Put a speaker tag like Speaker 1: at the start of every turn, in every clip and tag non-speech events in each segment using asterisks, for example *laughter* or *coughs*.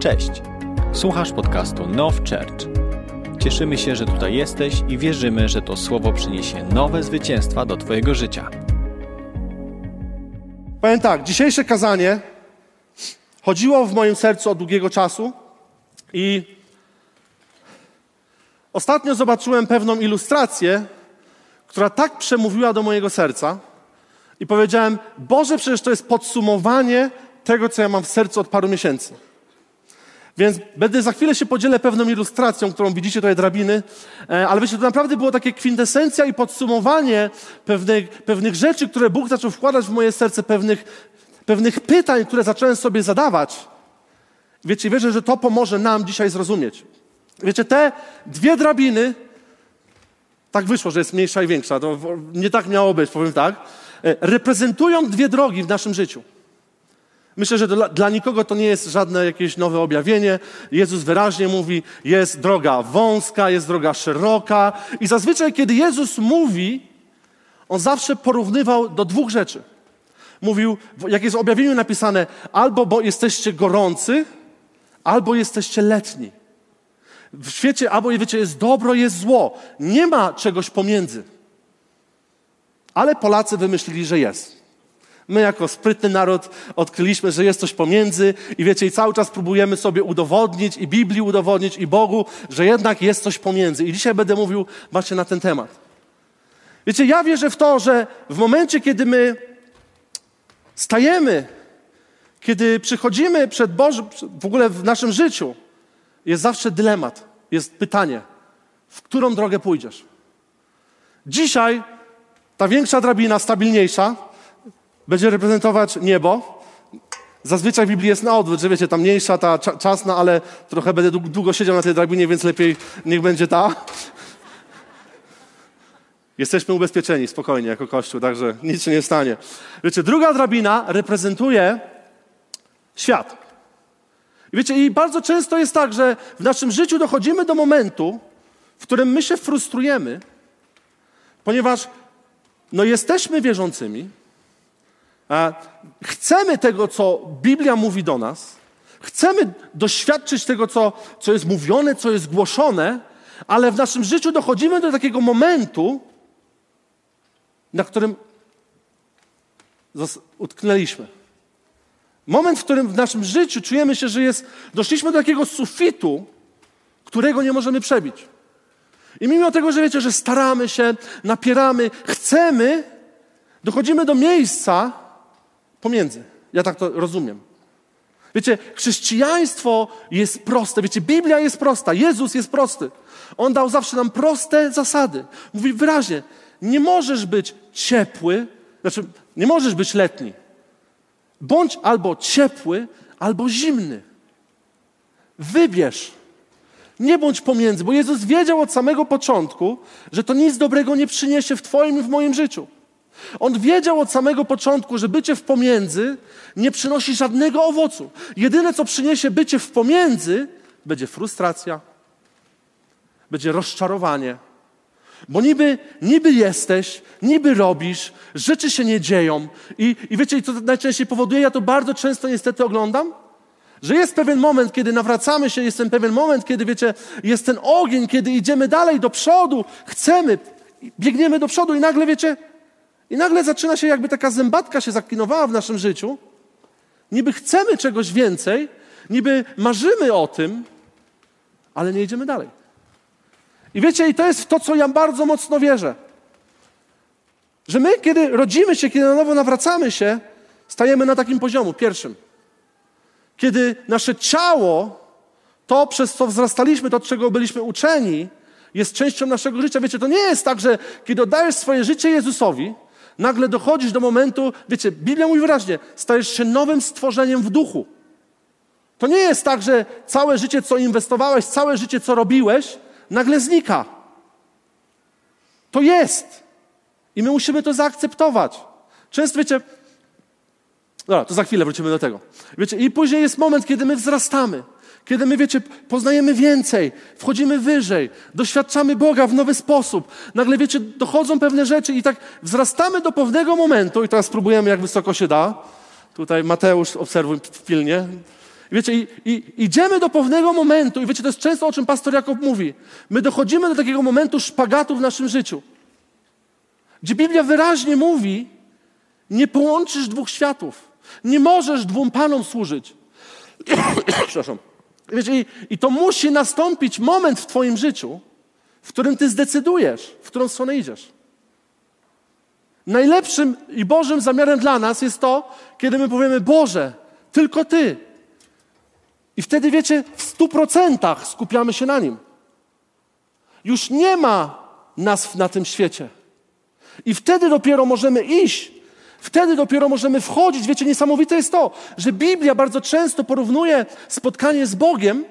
Speaker 1: Cześć. Słuchasz podcastu Now Church. Cieszymy się, że tutaj jesteś i wierzymy, że to słowo przyniesie nowe zwycięstwa do Twojego życia.
Speaker 2: Powiem tak, dzisiejsze kazanie chodziło w moim sercu od długiego czasu i ostatnio zobaczyłem pewną ilustrację, która tak przemówiła do mojego serca i powiedziałem, Boże, przecież to jest podsumowanie tego, co ja mam w sercu od paru miesięcy. Więc będę za chwilę się podzielę pewną ilustracją, którą widzicie tutaj drabiny, e, ale wiecie, to naprawdę było takie kwintesencja i podsumowanie pewnych, pewnych rzeczy, które Bóg zaczął wkładać w moje serce, pewnych, pewnych pytań, które zacząłem sobie zadawać. Wiecie, wierzę, że to pomoże nam dzisiaj zrozumieć. Wiecie, te dwie drabiny, tak wyszło, że jest mniejsza i większa, to nie tak miało być, powiem tak, e, reprezentują dwie drogi w naszym życiu. Myślę, że dla, dla, nikogo to nie jest żadne jakieś nowe objawienie. Jezus wyraźnie mówi, jest droga wąska, jest droga szeroka. I zazwyczaj, kiedy Jezus mówi, on zawsze porównywał do dwóch rzeczy. Mówił, jak jest w objawieniu napisane, albo bo jesteście gorący, albo jesteście letni. W świecie albo, wiecie, jest dobro, jest zło. Nie ma czegoś pomiędzy. Ale Polacy wymyślili, że jest. My jako sprytny naród odkryliśmy, że jest coś pomiędzy i wiecie, i cały czas próbujemy sobie udowodnić i Biblii udowodnić i Bogu, że jednak jest coś pomiędzy. I dzisiaj będę mówił właśnie na ten temat. Wiecie, ja wierzę w to, że w momencie, kiedy my stajemy, kiedy przychodzimy przed Bożym, w ogóle w naszym życiu, jest zawsze dylemat, jest pytanie, w którą drogę pójdziesz. Dzisiaj ta większa drabina, stabilniejsza, będzie reprezentować niebo. Zazwyczaj w Biblii jest na odwrót, że wiecie, ta mniejsza, ta czasna, ale trochę będę długo siedział na tej drabinie, więc lepiej niech będzie ta. Jesteśmy ubezpieczeni spokojnie jako Kościół, także nic się nie stanie. Wiecie, druga drabina reprezentuje świat. I wiecie, i bardzo często jest tak, że w naszym życiu dochodzimy do momentu, w którym my się frustrujemy, ponieważ no jesteśmy wierzącymi, Chcemy tego, co Biblia mówi do nas, chcemy doświadczyć tego, co, co jest mówione, co jest głoszone, ale w naszym życiu dochodzimy do takiego momentu, na którym utknęliśmy. Moment, w którym w naszym życiu czujemy się, że jest, doszliśmy do takiego sufitu, którego nie możemy przebić. I mimo tego, że wiecie, że staramy się, napieramy, chcemy, dochodzimy do miejsca, Pomiędzy. Ja tak to rozumiem. Wiecie, chrześcijaństwo jest proste. Wiecie, Biblia jest prosta. Jezus jest prosty. On dał zawsze nam proste zasady. Mówi wyraźnie, nie możesz być ciepły, znaczy nie możesz być letni. Bądź albo ciepły, albo zimny. Wybierz. Nie bądź pomiędzy, bo Jezus wiedział od samego początku, że to nic dobrego nie przyniesie w Twoim i w moim życiu. On wiedział od samego początku, że bycie w pomiędzy nie przynosi żadnego owocu. Jedyne, co przyniesie bycie w pomiędzy, będzie frustracja, będzie rozczarowanie. Bo niby, niby jesteś, niby robisz, rzeczy się nie dzieją. I, I wiecie, co najczęściej powoduje? Ja to bardzo często niestety oglądam. Że jest pewien moment, kiedy nawracamy się, jest ten pewien moment, kiedy wiecie, jest ten ogień, kiedy idziemy dalej do przodu, chcemy, biegniemy do przodu i nagle wiecie, i nagle zaczyna się jakby taka zębatka się zaklinowała w naszym życiu. Niby chcemy czegoś więcej, niby marzymy o tym, ale nie idziemy dalej. I wiecie, i to jest to, co ja bardzo mocno wierzę. Że my, kiedy rodzimy się, kiedy na nowo nawracamy się, stajemy na takim poziomu, pierwszym. Kiedy nasze ciało, to przez co wzrastaliśmy, to od czego byliśmy uczeni, jest częścią naszego życia. Wiecie, to nie jest tak, że kiedy oddajesz swoje życie Jezusowi, nagle dochodzisz do momentu, wiecie, Biblia mówi wyraźnie, stajesz się nowym stworzeniem w duchu. To nie jest tak, że całe życie, co inwestowałeś, całe życie, co robiłeś, nagle znika. To jest. I my musimy to zaakceptować. Często, wiecie, dobra, to za chwilę wrócimy do tego. Wiecie, i później jest moment, kiedy my wzrastamy. Kiedy my, wiecie, poznajemy więcej, wchodzimy wyżej, doświadczamy Boga w nowy sposób, nagle, wiecie, dochodzą pewne rzeczy i tak wzrastamy do pewnego momentu i teraz spróbujemy, jak wysoko się da. Tutaj Mateusz, obserwuj pilnie. Wiecie, i, i, idziemy do pewnego momentu, i wiecie, to jest często o czym pastor Jakub mówi. My dochodzimy do takiego momentu szpagatu w naszym życiu, gdzie Biblia wyraźnie mówi, nie połączysz dwóch światów. Nie możesz dwóm panom służyć. *coughs* Przepraszam. Wiecie, i, i to musi nastąpić moment w Twoim życiu, w którym Ty zdecydujesz, w którą stronę idziesz. Najlepszym i Bożym zamiarem dla nas jest to, kiedy my powiemy: Boże, tylko Ty. I wtedy, wiecie, w stu procentach skupiamy się na Nim. Już nie ma nas na tym świecie. I wtedy dopiero możemy iść Wtedy dopiero możemy wchodzić. Wiecie, niesamowite jest to, że Biblia bardzo często porównuje spotkanie z Bogiem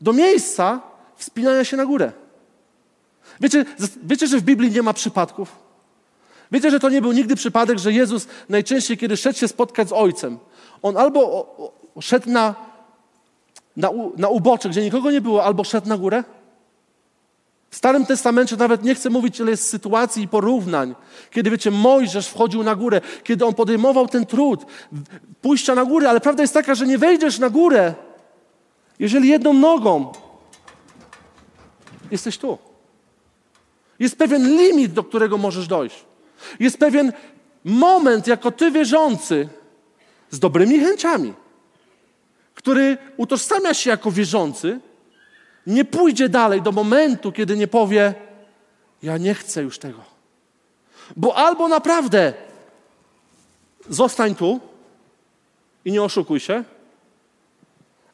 Speaker 2: do miejsca wspinania się na górę. Wiecie, wiecie, że w Biblii nie ma przypadków? Wiecie, że to nie był nigdy przypadek, że Jezus najczęściej, kiedy szedł się spotkać z Ojcem, On albo szedł na, na, na ubocze, gdzie nikogo nie było, albo szedł na górę? W Starym Testamencie nawet nie chcę mówić, ile jest sytuacji i porównań. Kiedy, wiecie, Mojżesz wchodził na górę, kiedy on podejmował ten trud pójścia na górę, ale prawda jest taka, że nie wejdziesz na górę, jeżeli jedną nogą jesteś tu. Jest pewien limit, do którego możesz dojść. Jest pewien moment, jako ty wierzący, z dobrymi chęciami, który utożsamia się jako wierzący, nie pójdzie dalej do momentu, kiedy nie powie: Ja nie chcę już tego. Bo albo naprawdę zostań tu i nie oszukuj się,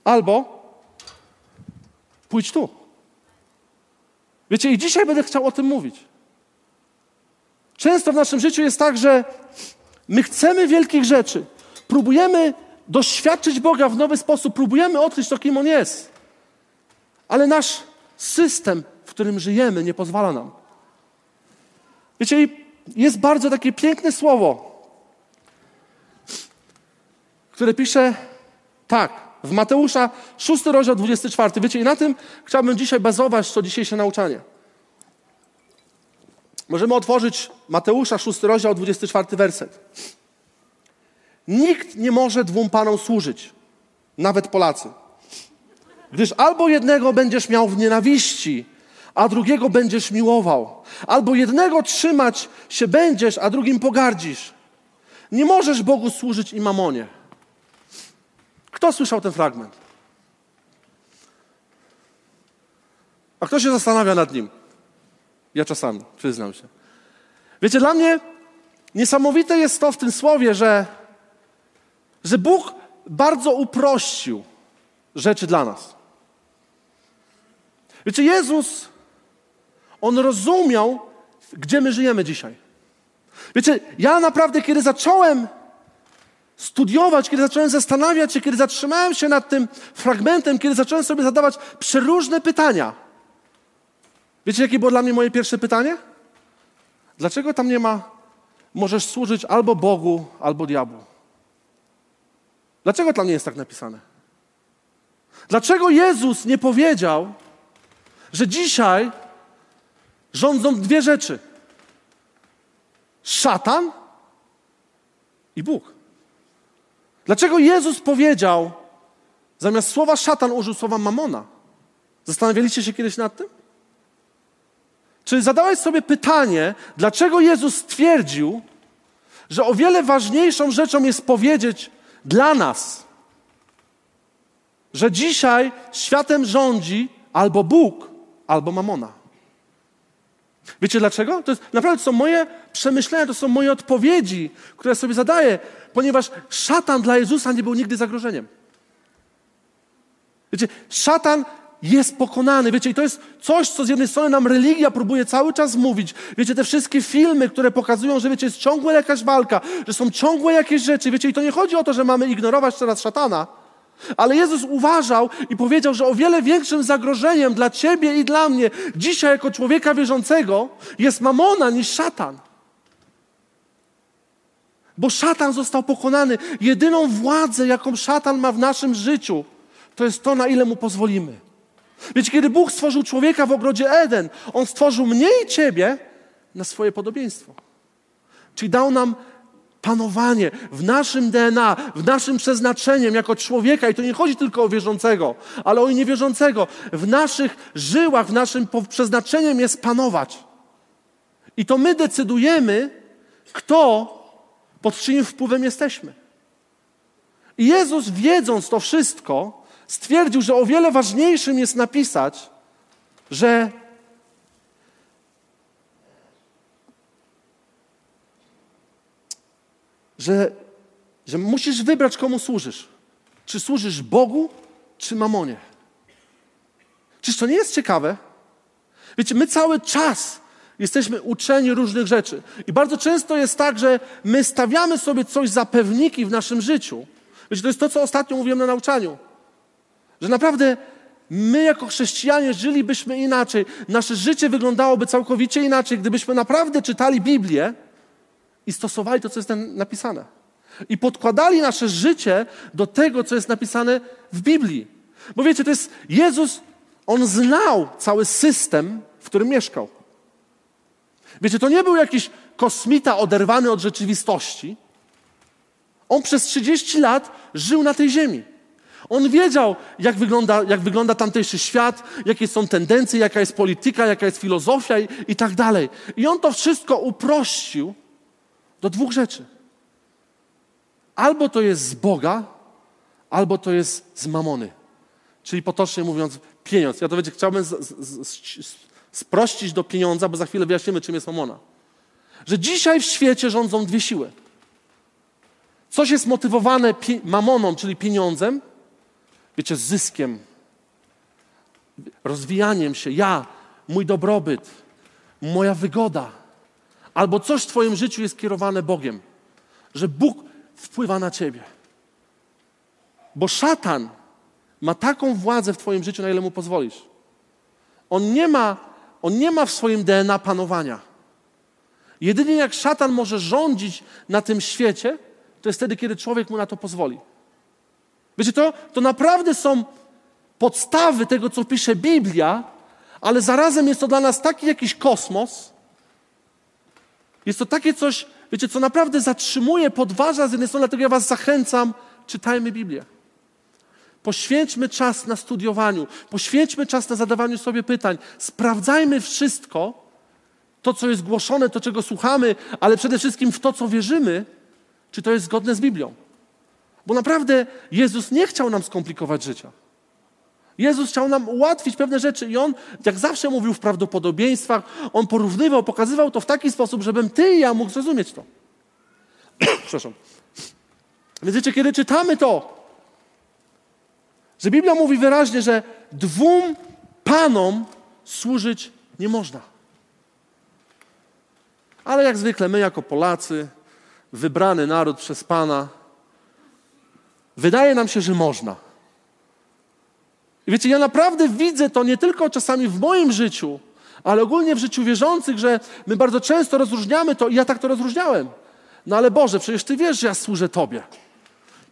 Speaker 2: albo pójdź tu. Wiecie, i dzisiaj będę chciał o tym mówić. Często w naszym życiu jest tak, że my chcemy wielkich rzeczy, próbujemy doświadczyć Boga w nowy sposób, próbujemy odkryć to, kim On jest ale nasz system, w którym żyjemy, nie pozwala nam. Wiecie, jest bardzo takie piękne słowo, które pisze tak, w Mateusza 6 rozdział 24. Wiecie, i na tym chciałbym dzisiaj bazować to dzisiejsze nauczanie. Możemy otworzyć Mateusza 6 rozdział 24 werset. Nikt nie może dwóm panom służyć, nawet Polacy. Gdyż albo jednego będziesz miał w nienawiści, a drugiego będziesz miłował. Albo jednego trzymać się będziesz, a drugim pogardzisz. Nie możesz Bogu służyć i mamonie. Kto słyszał ten fragment? A kto się zastanawia nad nim? Ja czasami, przyznam się. Wiecie, dla mnie niesamowite jest to w tym słowie, że, że Bóg bardzo uprościł rzeczy dla nas. Wiecie, Jezus, On rozumiał, gdzie my żyjemy dzisiaj. Wiecie, ja naprawdę, kiedy zacząłem studiować, kiedy zacząłem zastanawiać się, kiedy zatrzymałem się nad tym fragmentem, kiedy zacząłem sobie zadawać przeróżne pytania. Wiecie, jakie było dla mnie moje pierwsze pytanie? Dlaczego tam nie ma, możesz służyć albo Bogu, albo diabłu? Dlaczego tam nie jest tak napisane? Dlaczego Jezus nie powiedział, że dzisiaj rządzą dwie rzeczy: szatan i Bóg. Dlaczego Jezus powiedział, zamiast słowa szatan użył słowa mamona? Zastanawialiście się kiedyś nad tym? Czy zadałeś sobie pytanie, dlaczego Jezus stwierdził, że o wiele ważniejszą rzeczą jest powiedzieć dla nas, że dzisiaj światem rządzi albo Bóg, albo mamona. Wiecie dlaczego? To jest, naprawdę to są moje przemyślenia, to są moje odpowiedzi, które sobie zadaję, ponieważ szatan dla Jezusa nie był nigdy zagrożeniem. Wiecie, szatan jest pokonany. Wiecie, i to jest coś, co z jednej strony nam religia próbuje cały czas mówić. Wiecie, te wszystkie filmy, które pokazują, że wiecie, jest ciągła jakaś walka, że są ciągłe jakieś rzeczy. Wiecie, i to nie chodzi o to, że mamy ignorować teraz szatana, ale Jezus uważał i powiedział, że o wiele większym zagrożeniem dla ciebie i dla mnie dzisiaj jako człowieka wierzącego jest mamona niż szatan. Bo szatan został pokonany. Jedyną władzę, jaką szatan ma w naszym życiu, to jest to, na ile mu pozwolimy. Wiecie, kiedy Bóg stworzył człowieka w ogrodzie Eden, on stworzył mnie i ciebie na swoje podobieństwo. Czyli dał nam panowanie w naszym DNA, w naszym przeznaczeniem jako człowieka, i to nie chodzi tylko o wierzącego, ale o niewierzącego, w naszych żyłach, w naszym przeznaczeniem jest panować. I to my decydujemy, kto, pod czyim wpływem jesteśmy. I Jezus, wiedząc to wszystko, stwierdził, że o wiele ważniejszym jest napisać, że że, że musisz wybrać, komu służysz. Czy służysz Bogu, czy mamonie. Czyż to nie jest ciekawe? Wiecie, my cały czas jesteśmy uczeni różnych rzeczy. I bardzo często jest tak, że my stawiamy sobie coś za pewniki w naszym życiu. Wiecie, to jest to, co ostatnio mówiłem na nauczaniu. Że naprawdę my jako chrześcijanie żylibyśmy inaczej. Nasze życie wyglądałoby całkowicie inaczej, gdybyśmy naprawdę czytali Biblię i stosowali to, co jest tam napisane. I podkładali nasze życie do tego, co jest napisane w Biblii. Bo wiecie, to jest Jezus, on znał cały system, w którym mieszkał. Wiecie, to nie był jakiś kosmita oderwany od rzeczywistości. On przez 30 lat żył na tej ziemi. On wiedział, jak wygląda, jak wygląda tamtejszy świat, jakie są tendencje, jaka jest polityka, jaka jest filozofia i, i tak dalej. I on to wszystko uprościł do dwóch rzeczy. Albo to jest z Boga, albo to jest z mamony. Czyli potocznie mówiąc, pieniądz. Ja to wiecie, chciałbym z, z, z, sprościć do pieniądza, bo za chwilę wyjaśnimy, czym jest mamona. Że dzisiaj w świecie rządzą dwie siły. Coś jest motywowane mamoną, czyli pieniądzem, wiecie, zyskiem, rozwijaniem się, ja, mój dobrobyt, moja wygoda. Albo coś w Twoim życiu jest kierowane Bogiem, że Bóg wpływa na Ciebie. Bo szatan ma taką władzę w Twoim życiu, na ile mu pozwolisz. On nie ma, on nie ma w swoim DNA panowania. Jedynie jak szatan może rządzić na tym świecie, to jest wtedy, kiedy człowiek mu na to pozwoli. Wiecie, to, to naprawdę są podstawy tego, co pisze Biblia, ale zarazem jest to dla nas taki jakiś kosmos, jest to takie coś, wiecie, co naprawdę zatrzymuje, podważa z jednej strony, dlatego ja was zachęcam, czytajmy Biblię. Poświęćmy czas na studiowaniu, poświęćmy czas na zadawaniu sobie pytań, sprawdzajmy wszystko, to, co jest głoszone, to, czego słuchamy, ale przede wszystkim w to, co wierzymy, czy to jest zgodne z Biblią. Bo naprawdę Jezus nie chciał nam skomplikować życia. Jezus chciał nam ułatwić pewne rzeczy i On, jak zawsze mówił w prawdopodobieństwach, On porównywał, pokazywał to w taki sposób, żebym ty i ja mógł zrozumieć to. *clears throat* Przepraszam. Więc wiecie, kiedy czytamy to, że Biblia mówi wyraźnie, że dwóm panom służyć nie można. Ale jak zwykle my jako Polacy, wybrany naród przez Pana, wydaje nam się, że można. I wiecie, ja naprawdę widzę to nie tylko czasami w moim życiu, ale ogólnie w życiu wierzących, że my bardzo często rozróżniamy to i ja tak to rozróżniałem. No ale Boże, przecież Ty wiesz, że ja służę Tobie.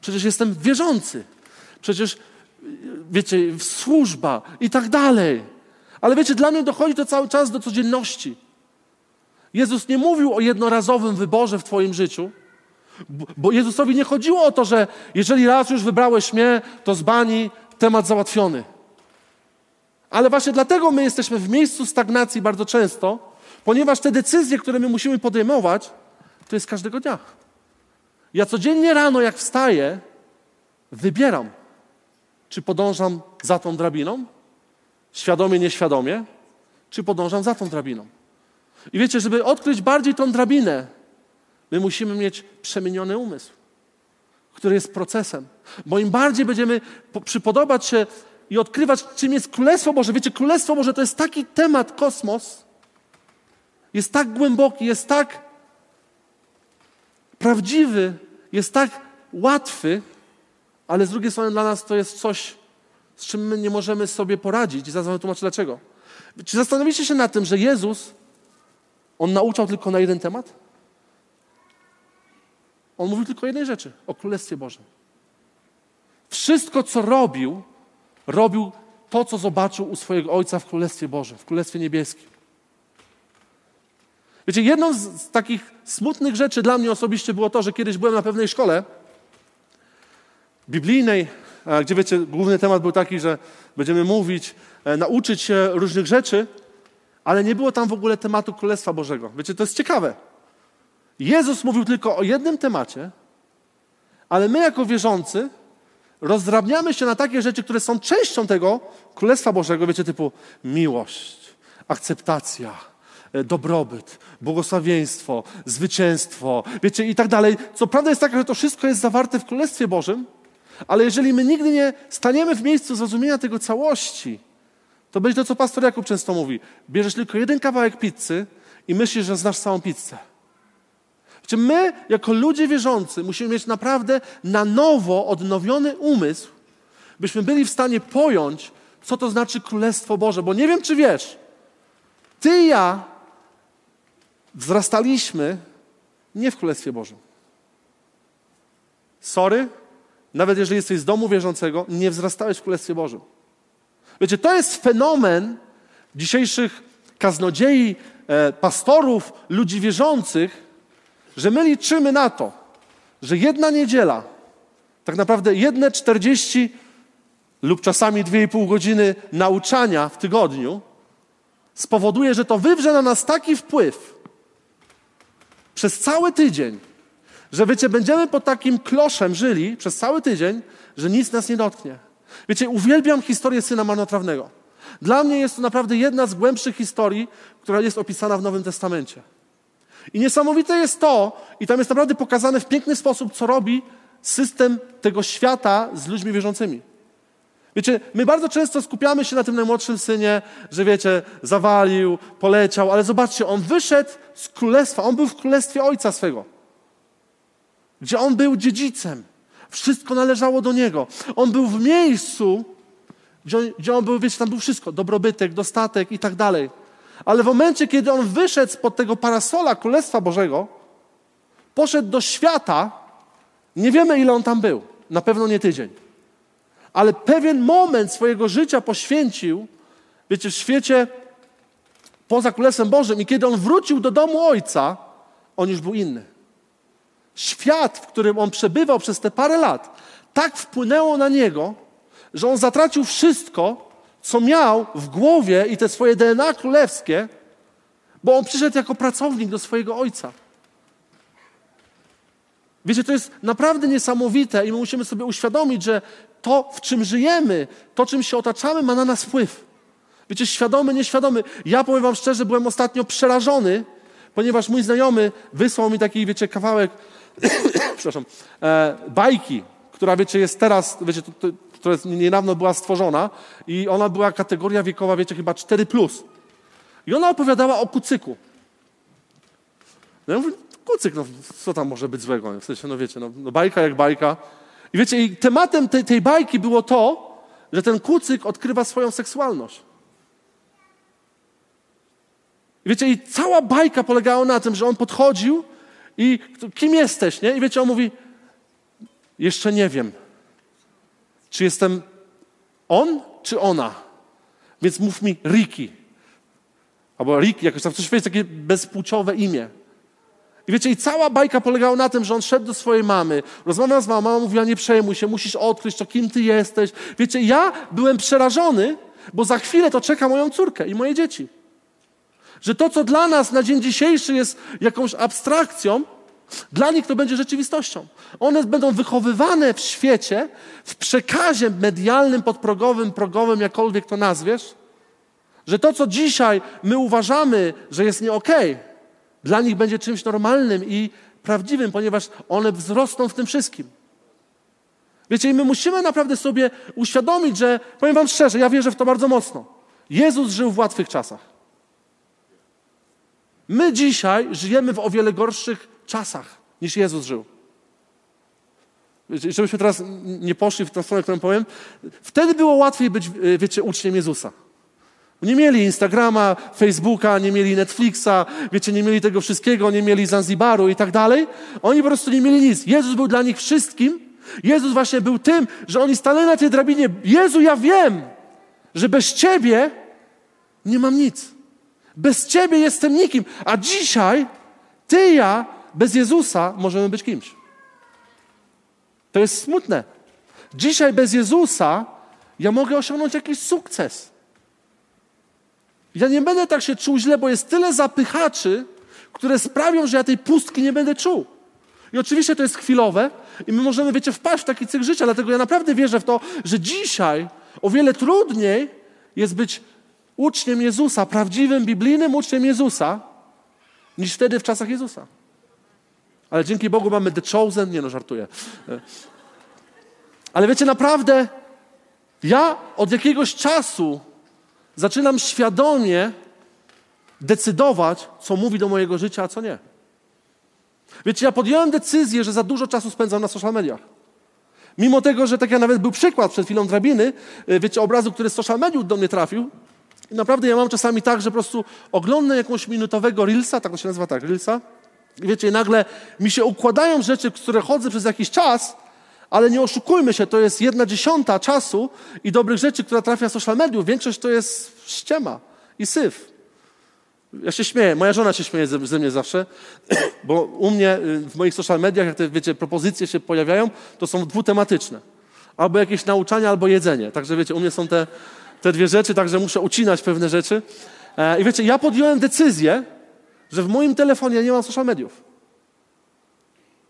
Speaker 2: Przecież jestem wierzący. Przecież, wiecie, służba i tak dalej. Ale wiecie, dla mnie dochodzi to cały czas do codzienności. Jezus nie mówił o jednorazowym wyborze w Twoim życiu, bo Jezusowi nie chodziło o to, że jeżeli raz już wybrałeś mnie, to z bani temat załatwiony. Ale właśnie dlatego my jesteśmy w miejscu stagnacji bardzo często, ponieważ te decyzje, które my musimy podejmować, to jest każdego dnia. Ja codziennie rano, jak wstaję, wybieram, czy podążam za tą drabiną, świadomie, nieświadomie, czy podążam za tą drabiną. I wiecie, żeby odkryć bardziej tą drabinę, my musimy mieć przemieniony umysł który jest procesem. Bo im bardziej będziemy przypodobać się i odkrywać, czym jest Królestwo Boże. Wiecie, Królestwo Boże to jest taki temat, kosmos, jest tak głęboki, jest tak prawdziwy, jest tak łatwy, ale z drugiej strony dla nas to jest coś, z czym my nie możemy sobie poradzić. I zaraz wam tłumaczę dlaczego. Czy zastanowicie się nad tym, że Jezus, On nauczał tylko na jeden temat? On mówił tylko o jednej rzeczy o Królestwie Bożym. Wszystko, co robił, robił to, co zobaczył u swojego Ojca w Królestwie Bożym, w Królestwie Niebieskim. Wiecie, jedną z, takich smutnych rzeczy dla mnie osobiście było to, że kiedyś byłem na pewnej szkole biblijnej, gdzie wiecie, główny temat był taki, że będziemy mówić, e, nauczyć się różnych rzeczy, ale nie było tam w ogóle tematu Królestwa Bożego. Wiecie, to jest ciekawe. Jezus mówił tylko o jednym temacie, ale my jako wierzący rozdrabniamy się na takie rzeczy, które są częścią tego Królestwa Bożego, wiecie, typu miłość, akceptacja, e, dobrobyt, błogosławieństwo, zwycięstwo, wiecie, i tak dalej. Co prawda jest taka, że to wszystko jest zawarte w Królestwie Bożym, ale jeżeli my nigdy nie staniemy w miejscu zrozumienia tego całości, to będzie to, co pastor Jakub często mówi. Bierzesz tylko jeden kawałek pizzy i myślisz, że znasz całą pizzę. Czy my, jako ludzie wierzący, musimy mieć naprawdę na nowo odnowiony umysł, byśmy byli w stanie pojąć, co to znaczy Królestwo Boże. Bo nie wiem, czy wiesz, ty i ja wzrastaliśmy nie w Królestwie Bożym. Sorry, nawet jeżeli jesteś z domu wierzącego, nie wzrastałeś w Królestwie Bożym. Wiecie, to jest fenomen dzisiejszych kaznodziei, e, pastorów, ludzi wierzących, że my liczymy na to, że jedna niedziela, tak naprawdę jedne 40 lub czasami 2,5 godziny nauczania w tygodniu spowoduje, że to wywrze na nas taki wpływ przez cały tydzień, że wiecie, będziemy pod takim kloszem żyli przez cały tydzień, że nic nas nie dotknie. Wiecie, uwielbiam historię syna marnotrawnego. Dla mnie jest to naprawdę jedna z głębszych historii, która jest opisana w Nowym Testamencie. I niesamowite jest to, i tam jest naprawdę pokazane w piękny sposób, co robi system tego świata z ludźmi wierzącymi. Wiecie, my bardzo często skupiamy się na tym najmłodszym synie, że wiecie, zawalił, poleciał, ale zobaczcie, on wyszedł z królestwa, on był w królestwie ojca swego, gdzie on był dziedzicem. Wszystko należało do niego. On był w miejscu, gdzie on, gdzie on był, wiecie, tam był wszystko, dobrobytek, dostatek i tak dalej. Ale w momencie, kiedy on wyszedł spod tego parasola Królestwa Bożego, poszedł do świata, nie wiemy ile on tam był, na pewno nie tydzień, ale pewien moment swojego życia poświęcił, wiecie, w świecie poza Królestwem Bożym i kiedy on wrócił do domu Ojca, on już był inny. Świat, w którym on przebywał przez te parę lat, tak wpłynęło na niego, że on zatracił wszystko, co miał w głowie i te swoje DNA królewskie, bo on przyszedł jako pracownik do swojego ojca. Wiecie, to jest naprawdę niesamowite i my musimy sobie uświadomić, że to, w czym żyjemy, to, czym się otaczamy, ma na nas wpływ. Wiecie, świadomy, nieświadomy. Ja powiem wam szczerze, byłem ostatnio przerażony, ponieważ mój znajomy wysłał mi taki, wiecie, kawałek, *coughs* przepraszam, e, bajki, która, wiecie, jest teraz, wiecie, to, to, która niedawno była stworzona i ona była kategoria wiekowa, wiecie, chyba 4+. Plus. I ona opowiadała o kucyku. No ja mówię, kucyk, no co tam może być złego? W sensie, no wiecie, no, no bajka jak bajka. I wiecie, i tematem tej, tej bajki było to, że ten kucyk odkrywa swoją seksualność. I wiecie, i cała bajka polegała na tym, że on podchodził i kim jesteś, nie? I wiecie, on mówi, jeszcze nie wiem. Czy jestem on, czy ona? Więc mów mi Riki. Albo Riki, jakoś tam coś jest takie bezpłciowe imię. I wiecie, i cała bajka polegała na tym, że on szedł do swojej mamy, rozmawiał z mamą, mama mówiła, nie przejmuj się, musisz odkryć to, kim ty jesteś. Wiecie, ja byłem przerażony, bo za chwilę to czeka moją córkę i moje dzieci. Że to, co dla nas na dzień dzisiejszy jest jakąś abstrakcją, dla nich to będzie rzeczywistością. One będą wychowywane w świecie, w przekazie medialnym, podprogowym, progowym, jakkolwiek to nazwiesz, że to, co dzisiaj my uważamy, że jest nie okay, dla nich będzie czymś normalnym i prawdziwym, ponieważ one wzrosną w tym wszystkim. Wiecie, i my musimy naprawdę sobie uświadomić, że, powiem Wam szczerze, ja wierzę w to bardzo mocno. Jezus żył w łatwych czasach. My dzisiaj żyjemy w o wiele gorszych czasach niż Jezus żył. Żebyśmy teraz nie poszli w tę stronę, którą powiem. Wtedy było łatwiej być, e, wiecie, uczniem Jezusa. Nie mieli Instagrama, Facebooka, nie mieli Netflixa, wiecie, nie mieli tego wszystkiego, nie mieli Zanzibaru i tak dalej. Oni po prostu nie mieli nic. Jezus był dla nich wszystkim. Jezus właśnie był tym, że oni stanęli na tej drabinie. Jezu, ja wiem, że bez Ciebie nie mam nic. Bez Ciebie jestem nikim. A dzisiaj Ty i ja bez Jezusa możemy być kimś. To jest smutne. Dzisiaj bez Jezusa ja mogę osiągnąć jakiś sukces. Ja nie będę tak się czuł źle, bo jest tyle zapychaczy, które sprawią, że ja tej pustki nie będę czuł. I oczywiście to jest chwilowe i my możemy, wiecie, wpaść w taki cykl życia, dlatego ja naprawdę wierzę w to, że dzisiaj o wiele trudniej jest być uczniem Jezusa, prawdziwym, biblijnym uczniem Jezusa, niż wtedy w czasach Jezusa. Ale dzięki Bogu mamy The Chosen, nie no, żartuję. Ale wiecie, naprawdę, ja od jakiegoś czasu zaczynam świadomie decydować, co mówi do mojego życia, a co nie. Wiecie, ja podjąłem decyzję, że za dużo czasu spędzam na social mediach. Mimo tego, że tak jak nawet był przykład przed chwilą drabiny, y, wiecie, obrazu, który z social mediów do mnie trafił. I naprawdę ja mam czasami tak, że po prostu oglądam jakąś minutowego Reelsa, tak to się nazywa tak, Reelsa. Wiecie, nagle mi się układają rzeczy, które chodzę przez jakiś czas, ale nie oszukujmy się, to jest jedna dziesiąta czasu i dobrych rzeczy, która trafia z social mediów. Większość to jest ściema i syf. Ja się śmieję, moja żona się śmieje ze, ze mnie zawsze, *clears throat* bo u mnie y, w moich social mediach, jak te, wiecie, propozycje się pojawiają, to są dwutematyczne. Albo jakieś nauczania, albo jedzenie. Także wiecie, u mnie są te, te dwie rzeczy, także muszę ucinać pewne rzeczy. E, I wiecie, ja podjąłem decyzję, że w moim telefonie nie mam social mediów.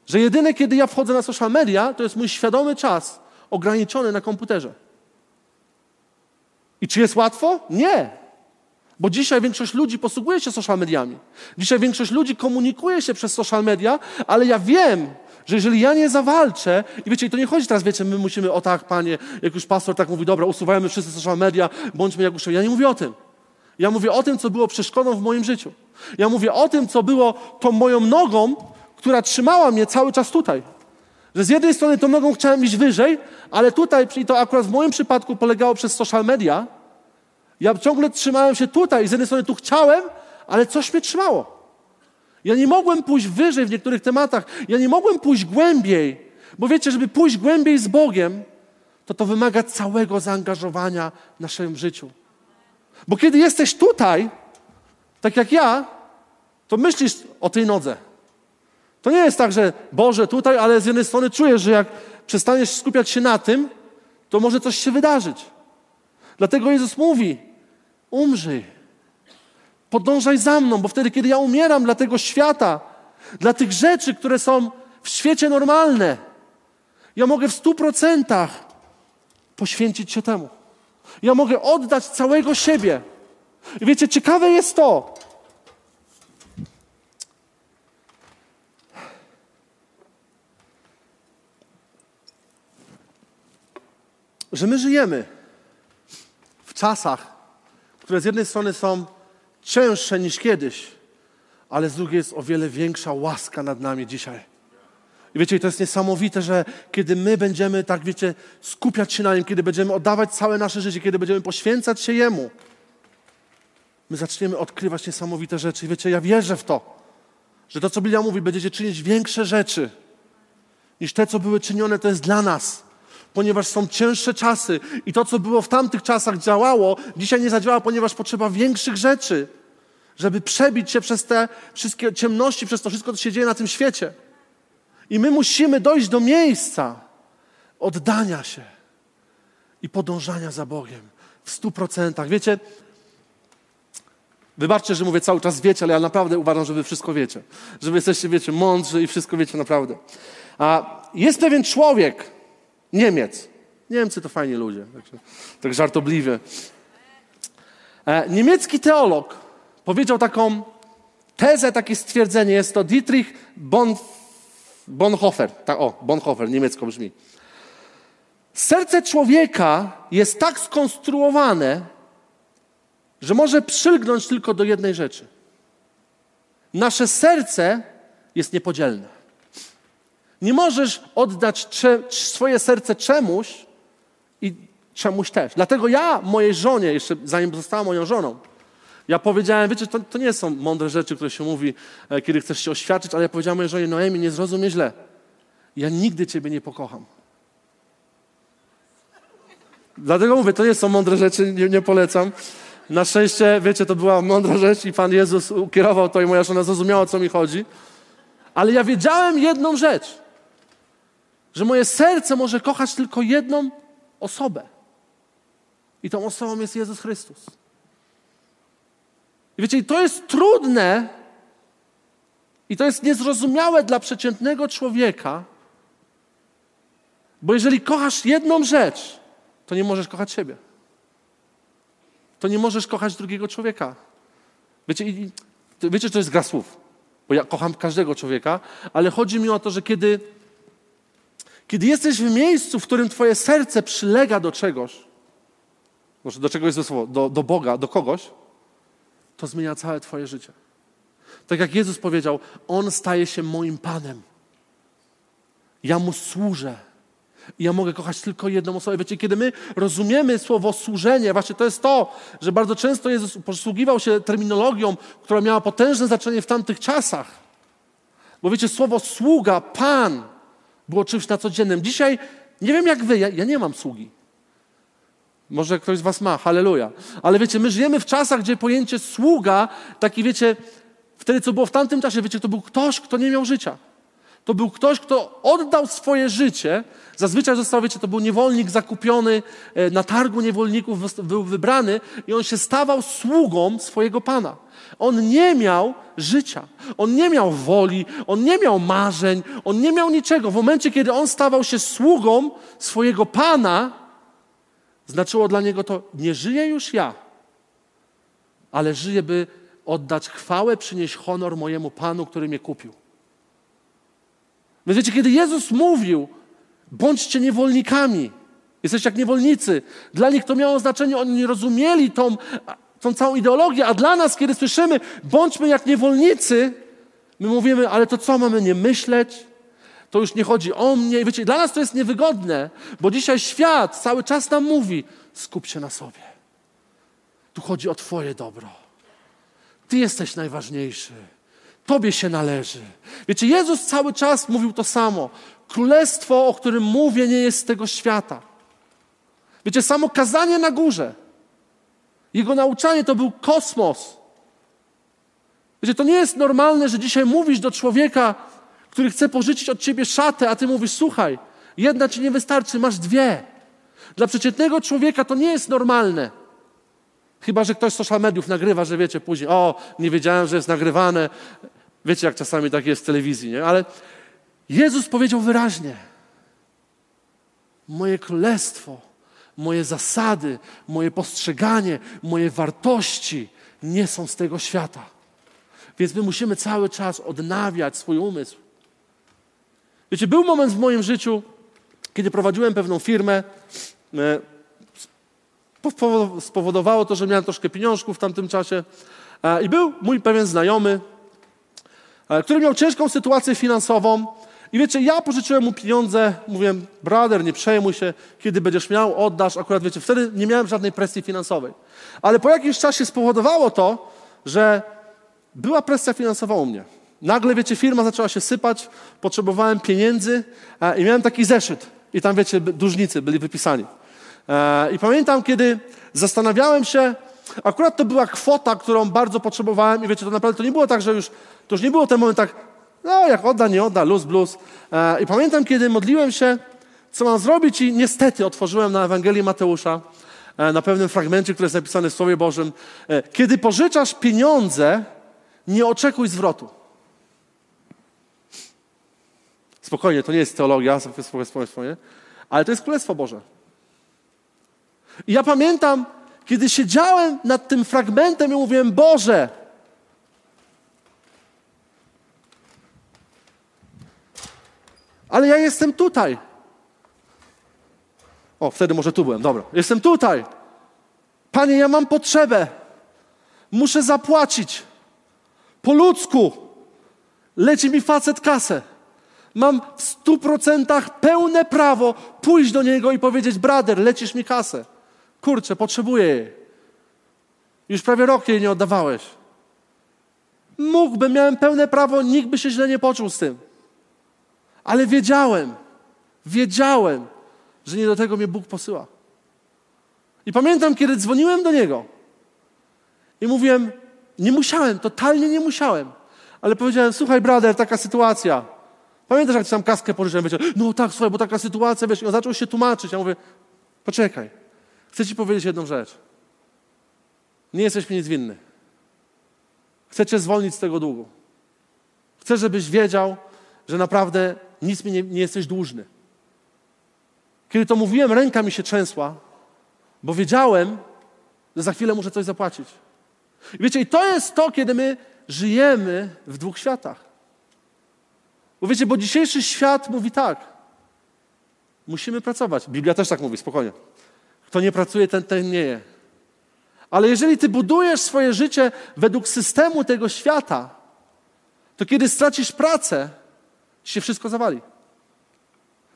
Speaker 2: Że jedyne, kiedy ja wchodzę na social media, to jest mój świadomy czas ograniczony na komputerze. I czy jest łatwo? Nie. Bo dzisiaj większość ludzi posługuje się social mediami. Dzisiaj większość ludzi komunikuje się przez social media, ale ja wiem, że jeżeli ja nie zawalczę, i wiecie, i to nie chodzi teraz, wiecie, my musimy, o tak, panie, jak już pastor tak mówi, dobra, usuwajmy wszyscy social media, bądźmy jak uszczęśliwi. Ja nie mówię o tym. Ja mówię o tym, co było przeszkodą w moim życiu. Ja mówię o tym, co było tą moją nogą, która trzymała mnie cały czas tutaj. Że z jednej strony tą nogą chciałem iść wyżej, ale tutaj, i to akurat w moim przypadku polegało przez social media, ja ciągle trzymałem się tutaj z jednej strony tu chciałem, ale coś mnie trzymało. Ja nie mogłem pójść wyżej w niektórych tematach. Ja nie mogłem pójść głębiej. Bo wiecie, żeby pójść głębiej z Bogiem, to to wymaga całego zaangażowania w naszym życiu. Bo kiedy jesteś tutaj, tak jak ja, to myślisz o tej nodze. To nie jest tak, że Boże tutaj, ale z jednej strony czujesz, że jak przestaniesz skupiać się na tym, to może coś się wydarzyć. Dlatego Jezus mówi: umrzyj, podążaj za mną, bo wtedy, kiedy ja umieram dla tego świata, dla tych rzeczy, które są w świecie normalne, ja mogę w stu procentach poświęcić się temu. Ja mogę oddać całego siebie. I wiecie, ciekawe jest to, że my żyjemy w czasach, które z jednej strony są cięższe niż kiedyś, ale z drugiej jest o wiele większa łaska nad nami dzisiaj. I wiecie, to jest niesamowite, że kiedy my będziemy, tak wiecie, skupiać się na Nim, kiedy będziemy oddawać całe nasze życie, kiedy będziemy poświęcać się Jemu, my zaczniemy odkrywać niesamowite rzeczy. I wiecie, ja wierzę w to, że to, co Biblia mówi, będziecie czynić większe rzeczy niż te, co były czynione, to jest dla nas ponieważ są cięższe czasy i to, co było w tamtych czasach działało, dzisiaj nie zadziała, ponieważ potrzeba większych rzeczy, żeby przebić się przez te wszystkie ciemności, przez to wszystko, co się dzieje na tym świecie. I my musimy dojść do miejsca oddania się i podążania za Bogiem w stu procentach. Wiecie, wybaczcie, że mówię cały czas wiecie, ale ja naprawdę uważam, że wy wszystko wiecie. Że wy jesteście, wiecie, mądrzy i wszystko wiecie naprawdę. A jest pewien człowiek, Niemiec. Niemcy to fajni ludzie, tak, tak żartobliwie. E, niemiecki teolog powiedział taką tezę, takie stwierdzenie. Jest to Dietrich Bonf Bonhoeffer. Tak, o, Bonhoeffer, niemiecko brzmi. Serce człowieka jest tak skonstruowane, że może przylgnąć tylko do jednej rzeczy. Nasze serce jest niepodzielne. Nie możesz oddać cze, swoje serce czemuś i czemuś też. Dlatego ja mojej żonie, jeszcze zanim została moją żoną, ja powiedziałem, wiecie, to, to nie są mądre rzeczy, które się mówi, e, kiedy chcesz się oświadczyć, ale ja powiedziałem mojej żonie, Noemi, nie zrozumie źle. Ja nigdy Ciebie nie pokocham. Dlatego mówię, to nie są mądre rzeczy, nie, nie polecam. Na szczęście, wiecie, to była mądra rzecz i Pan Jezus ukierował to i moja żona zrozumiała, o co mi chodzi. Ale ja wiedziałem jedną rzecz, że moje serce może kochać tylko jedną osobę. I tą osobą jest Jezus Chrystus. I wiecie, to jest trudne i to jest niezrozumiałe dla przeciętnego człowieka, bo jeżeli kochasz jedną rzecz, to nie możesz kochać siebie. To nie możesz kochać drugiego człowieka. Wiecie, wiecie, że to jest gra słów, bo ja kocham każdego człowieka, ale chodzi mi o to, że kiedy, kiedy jesteś w miejscu, w którym twoje serce przylega do czegoś, może do czegoś jest słowo, do, do Boga, do kogoś, to zmienia całe twoje życie. Tak jak Jezus powiedział, On staje się moim Panem. Ja Mu służę. Ja mogę kochać tylko jedną osobę. Wiecie, kiedy my rozumiemy słowo służenie, właśnie to jest to, że bardzo często Jezus posługiwał się terminologią, która miała potężne znaczenie w tamtych czasach. Bo wiecie, słowo sługa, Pan było czymś na codziennym. Dzisiaj, nie wiem jak wy, ja, ja nie mam sługi. Może ktoś z was ma, halleluja. Ale wiecie, my żyjemy w czasach, gdzie pojęcie sługa, taki wiecie, wtedy co było w tamtym czasie, wiecie, to był ktoś, kto nie miał życia. To był ktoś, kto oddał swoje życie. Zazwyczaj został, wiecie, to był niewolnik zakupiony e, na targu niewolników, był wybrany i on się stawał sługą swojego pana. On nie miał życia, on nie miał woli, on nie miał marzeń, on nie miał niczego. W momencie, kiedy on stawał się sługą swojego pana, znaczyło dla niego to, nie żyję już ja, ale żyję, by oddać chwałę, przynieść honor mojemu panu, który mnie kupił. Więc wiecie, kiedy Jezus mówił, bądźcie niewolnikami, jesteście jak niewolnicy, dla nich to miało znaczenie, oni nie rozumieli tą, tą całą ideologię, a dla nas, kiedy słyszymy, bądźmy jak niewolnicy, my mówimy, ale to co, mamy nie myśleć? To już nie chodzi o mnie. Wiecie, dla nas to jest niewygodne, bo dzisiaj świat cały czas nam mówi, skup się na sobie. Tu chodzi o Twoje dobro. Ty jesteś najważniejszy. Tobie się należy. Wiecie, Jezus cały czas mówił to samo. Królestwo, o którym mówię, nie jest z tego świata. Wiecie, samo kazanie na górze, jego nauczanie to był kosmos. Wiecie, to nie jest normalne, że dzisiaj mówisz do człowieka, który chce pożyczyć od ciebie szatę, a ty mówisz, słuchaj, jedna ci nie wystarczy, masz dwie. Dla przeciętnego człowieka to nie jest normalne. Chyba, że ktoś z social mediów nagrywa, że wiecie później, o, nie wiedziałem, że jest nagrywane. Wiecie, jak czasami tak jest w telewizji, nie? Ale Jezus powiedział wyraźnie: Moje królestwo, moje zasady, moje postrzeganie, moje wartości nie są z tego świata. Więc my musimy cały czas odnawiać swój umysł. Wiecie, był moment w moim życiu, kiedy prowadziłem pewną firmę. E, spowodowało to, że miałem troszkę pieniążków w tamtym czasie. E, I był mój pewien znajomy, e, który miał ciężką sytuację finansową. I wiecie, ja pożyczyłem mu pieniądze, mówiłem, brother, nie przejmuj się, kiedy będziesz miał, oddasz. Akurat wiecie, wtedy nie miałem żadnej presji finansowej. Ale po jakimś czasie spowodowało to, że była presja finansowa u mnie. Nagle, wiecie, firma zaczęła się sypać, potrzebowałem pieniędzy i miałem taki zeszyt. I tam, wiecie, dłużnicy byli wypisani. E, I pamiętam, kiedy zastanawiałem się, akurat to była kwota, którą bardzo potrzebowałem i wiecie, to naprawdę to nie było tak, że już, to już nie było ten moment tak, no jak odda, nie odda, luz, blues. E, I pamiętam, kiedy modliłem się, co mam zrobić i niestety otworzyłem na Ewangelii Mateusza, e, na pewnym fragmencie, który jest napisany w Słowie Bożym. Kiedy pożyczasz pieniądze, nie oczekuj zwrotu. Spokojnie, to nie jest teologia, swoje, ale to jest Królestwo Boże. I ja pamiętam, kiedy siedziałem nad tym fragmentem i mówiłem, Boże, ale ja jestem tutaj. O, wtedy może tu byłem, dobra. Jestem tutaj. Panie, ja mam potrzebę. Muszę zapłacić. Po ludzku. Leci mi facet kasę mam w stu procentach pełne prawo pójść do niego i powiedzieć: Brader, lecisz mi kasę. Kurczę, potrzebuję jej. Już prawie rok jej nie oddawałeś. Mógłbym, miałem pełne prawo, nikt by się źle nie poczuł z tym. Ale wiedziałem, wiedziałem, że nie do tego mnie Bóg posyła. I pamiętam, kiedy dzwoniłem do niego I mówiłem, nie musiałem, totalnie nie musiałem. Ale powiedziałem, słuchaj, brother, taka sytuacja. Pamiętasz, jak ci tam kaskę pożyczyłem? Wiecie, no tak, słuchaj, bo taka sytuacja, wiesz, i on zaczął się tłumaczyć. Ja mówię, poczekaj, chcę ci powiedzieć jedną rzecz. Nie jesteś mi nic winny. Chcę cię zwolnić z tego długu. Chcę, żebyś wiedział, że naprawdę nic mi nie, nie jesteś dłużny. Kiedy to mówiłem, ręka mi się trzęsła, bo wiedziałem, że za chwilę muszę coś zapłacić. I wiecie, i to jest to, kiedy my żyjemy w dwóch światach. Bo wiecie, bo dzisiejszy świat mówi tak. Musimy pracować. Biblia też tak mówi, spokojnie. Kto nie pracuje, ten, ten nie je. Ale jeżeli ty budujesz swoje życie według systemu tego świata, to kiedy stracisz pracę, ci się wszystko zawali.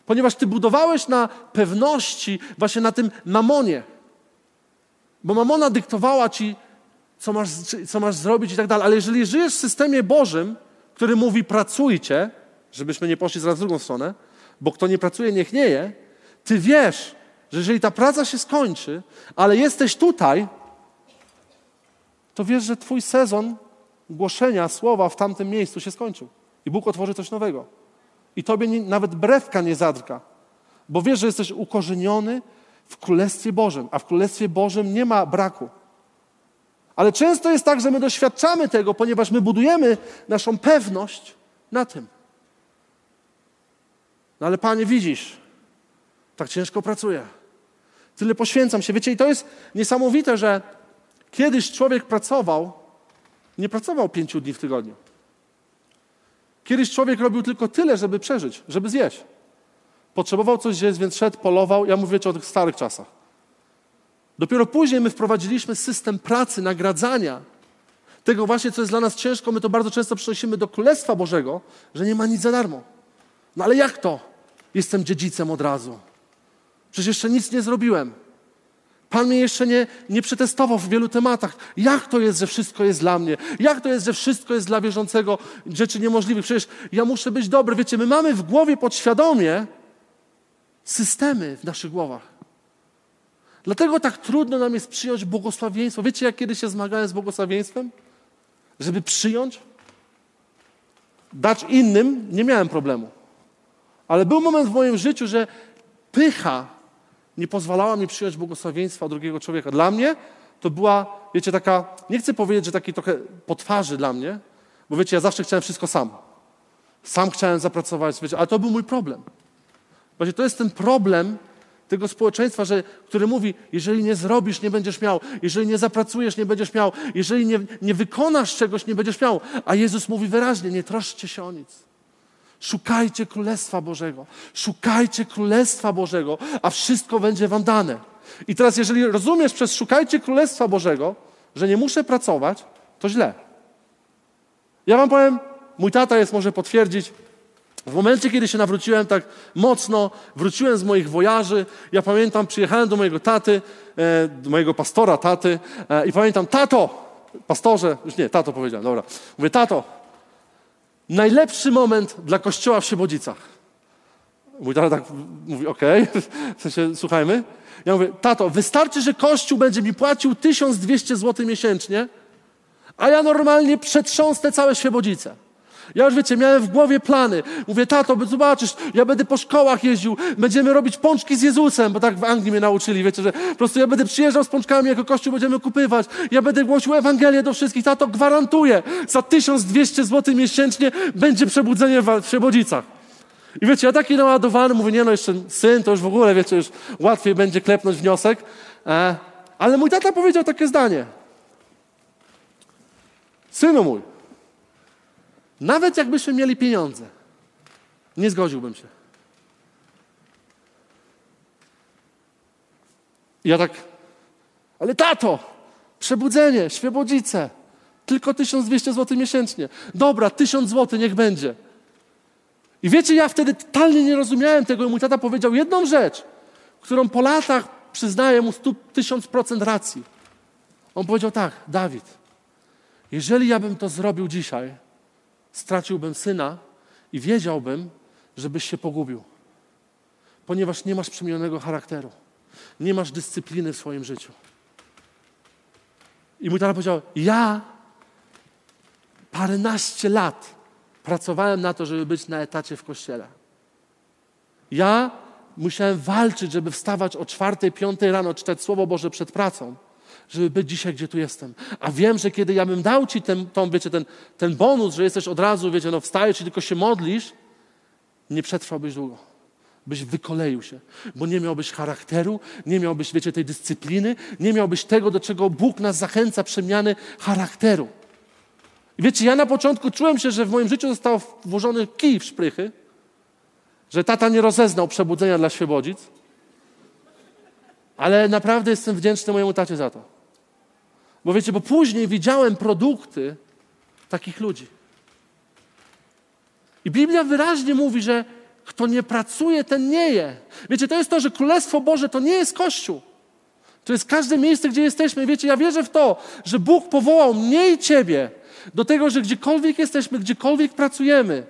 Speaker 2: Ponieważ ty budowałeś na pewności, właśnie na tym mamonie. Bo mamona dyktowała ci, co masz, co masz zrobić i tak dalej. Ale jeżeli żyjesz w systemie Bożym, który mówi pracujcie, żebyśmy nie poszli zaraz w drugą stronę, bo kto nie pracuje, niech nie je, ty wiesz, że jeżeli ta praca się skończy, ale jesteś tutaj, to wiesz, że twój sezon głoszenia słowa w tamtym miejscu się skończył. I Bóg otworzy coś nowego. I tobie nie, nawet brewka nie zadrga, bo wiesz, że jesteś ukorzeniony w Królestwie Bożym, a w Królestwie Bożym nie ma braku. Ale często jest tak, że my doświadczamy tego, ponieważ my budujemy naszą pewność na tym. No ale Panie, widzisz, tak ciężko pracuję. Tyle poświęcam się. Wiecie, i to jest niesamowite, że kiedyś człowiek pracował, nie pracował pięciu dni w tygodniu. Kiedyś człowiek robił tylko tyle, żeby przeżyć, żeby zjeść. Potrzebował coś zjeść, więc szedł, polował. Ja mówię o tych starych czasach. Dopiero później my wprowadziliśmy system pracy, nagradzania. Tego właśnie, co jest dla nas ciężko, my to bardzo często przenosimy do Królestwa Bożego, że nie ma nic za darmo. No ale jak to? Jestem dziedzicem od razu. Przecież jeszcze nic nie zrobiłem. Pan mnie jeszcze nie, nie przetestował w wielu tematach. Jak to jest, że wszystko jest dla mnie? Jak to jest, że wszystko jest dla wierzącego rzeczy niemożliwych? Przecież ja muszę być dobry. Wiecie, my mamy w głowie podświadomie systemy w naszych głowach. Dlatego tak trudno nam jest przyjąć błogosławieństwo. Wiecie, jak kiedy się zmagałem z błogosławieństwem? Żeby przyjąć, dać innym, nie miałem problemu. Ale był moment w moim życiu, że pycha nie pozwalała mi przyjąć błogosławieństwa drugiego człowieka. Dla mnie to była, wiecie, taka, nie chcę powiedzieć, że taki trochę po twarzy dla mnie, bo wiecie, ja zawsze chciałem wszystko sam. Sam chciałem zapracować, wiecie, ale to był mój problem. Właśnie to jest ten problem tego społeczeństwa, że, który mówi, jeżeli nie zrobisz, nie będziesz miał, jeżeli nie zapracujesz, nie będziesz miał, jeżeli nie, nie wykonasz czegoś, nie będziesz miał. A Jezus mówi wyraźnie, nie troszczcie się o nic. Szukajcie Królestwa Bożego. Szukajcie Królestwa Bożego, a wszystko będzie wam dane. I teraz, jeżeli rozumiesz przez szukajcie Królestwa Bożego, że nie muszę pracować, to źle. Ja wam powiem, mój tata jest, może potwierdzić, w momencie, kiedy się nawróciłem tak mocno, wróciłem z moich wojaży, ja pamiętam, przyjechałem do mojego taty, e, do mojego pastora taty e, i pamiętam, tato, pastorze, już nie, tato powiedziałem, dobra, mówię, tato, najlepszy moment dla kościoła w Siebodzicach. Mój tata tak mówi, okej, okay. *laughs* w sensie, słuchajmy. Ja mówię, tato, wystarczy, że kościół będzie mi płacił 1200 zł miesięcznie, a ja normalnie przetrząsnę całe Świebodzice. Ja już wiecie, miałem w głowie plany. Mówię, tato, zobaczysz, ja będę po szkołach jeździł, będziemy robić pączki z Jezusem, bo tak w Anglii mnie nauczyli, wiecie, że po prostu ja będę przyjeżdżał z pączkami, jako kościół będziemy kupywać. Ja będę głosił Ewangelię do wszystkich. Tato, gwarantuję, za 1200 zł miesięcznie będzie przebudzenie w Przebodzicach. I wiecie, ja taki naładowany, mówię, nie no, jeszcze syn, to już w ogóle, wiecie, już łatwiej będzie klepnąć wniosek. E, ale mój tata powiedział takie zdanie. Synu mój, nawet jakbyśmy mieli pieniądze, nie zgodziłbym się. ja tak, ale tato, przebudzenie, świebodzice, tylko 1200 zł miesięcznie. Dobra, 1000 zł niech będzie. I wiecie, ja wtedy totalnie nie rozumiałem tego i mój tata powiedział jedną rzecz, którą po latach przyznaję mu 1000% racji. On powiedział tak, Dawid, jeżeli ja bym to zrobił dzisiaj, straciłbym syna i wiedziałbym, żebyś się pogubił. Ponieważ nie masz przemienionego charakteru. Nie masz dyscypliny w swoim życiu. I mój tata powiedział, ja paręnaście lat pracowałem na to, żeby być na etacie w kościele. Ja musiałem walczyć, żeby wstawać o czwartej, piątej rano, czytać Słowo Boże przed pracą, żeby być dzisiaj, gdzie tu jestem. A wiem, że kiedy ja bym dał ci ten, tą, wiecie, ten, ten bonus, że jesteś od razu, wiecie, no wstajesz i tylko się modlisz, nie przetrwałbyś długo. Byś wykoleił się, bo nie miałbyś charakteru, nie miałbyś, wiecie, tej dyscypliny, nie miałbyś tego, do czego Bóg nas zachęca, przemiany charakteru. I wiecie, ja na początku czułem się, że w moim życiu został włożony kij w szprychy, że tata nie rozeznał przebudzenia dla świebodzic, ale naprawdę jestem wdzięczny mojemu tacie za to. Bo wiecie, bo później widziałem produkty takich ludzi. I Biblia wyraźnie mówi, że kto nie pracuje, ten nie je. Wiecie, to jest to, że Królestwo Boże to nie jest Kościół. To jest każde miejsce, gdzie jesteśmy. Wiecie, ja wierzę w to, że Bóg powołał mnie i Ciebie do tego, że gdziekolwiek jesteśmy, gdziekolwiek pracujemy,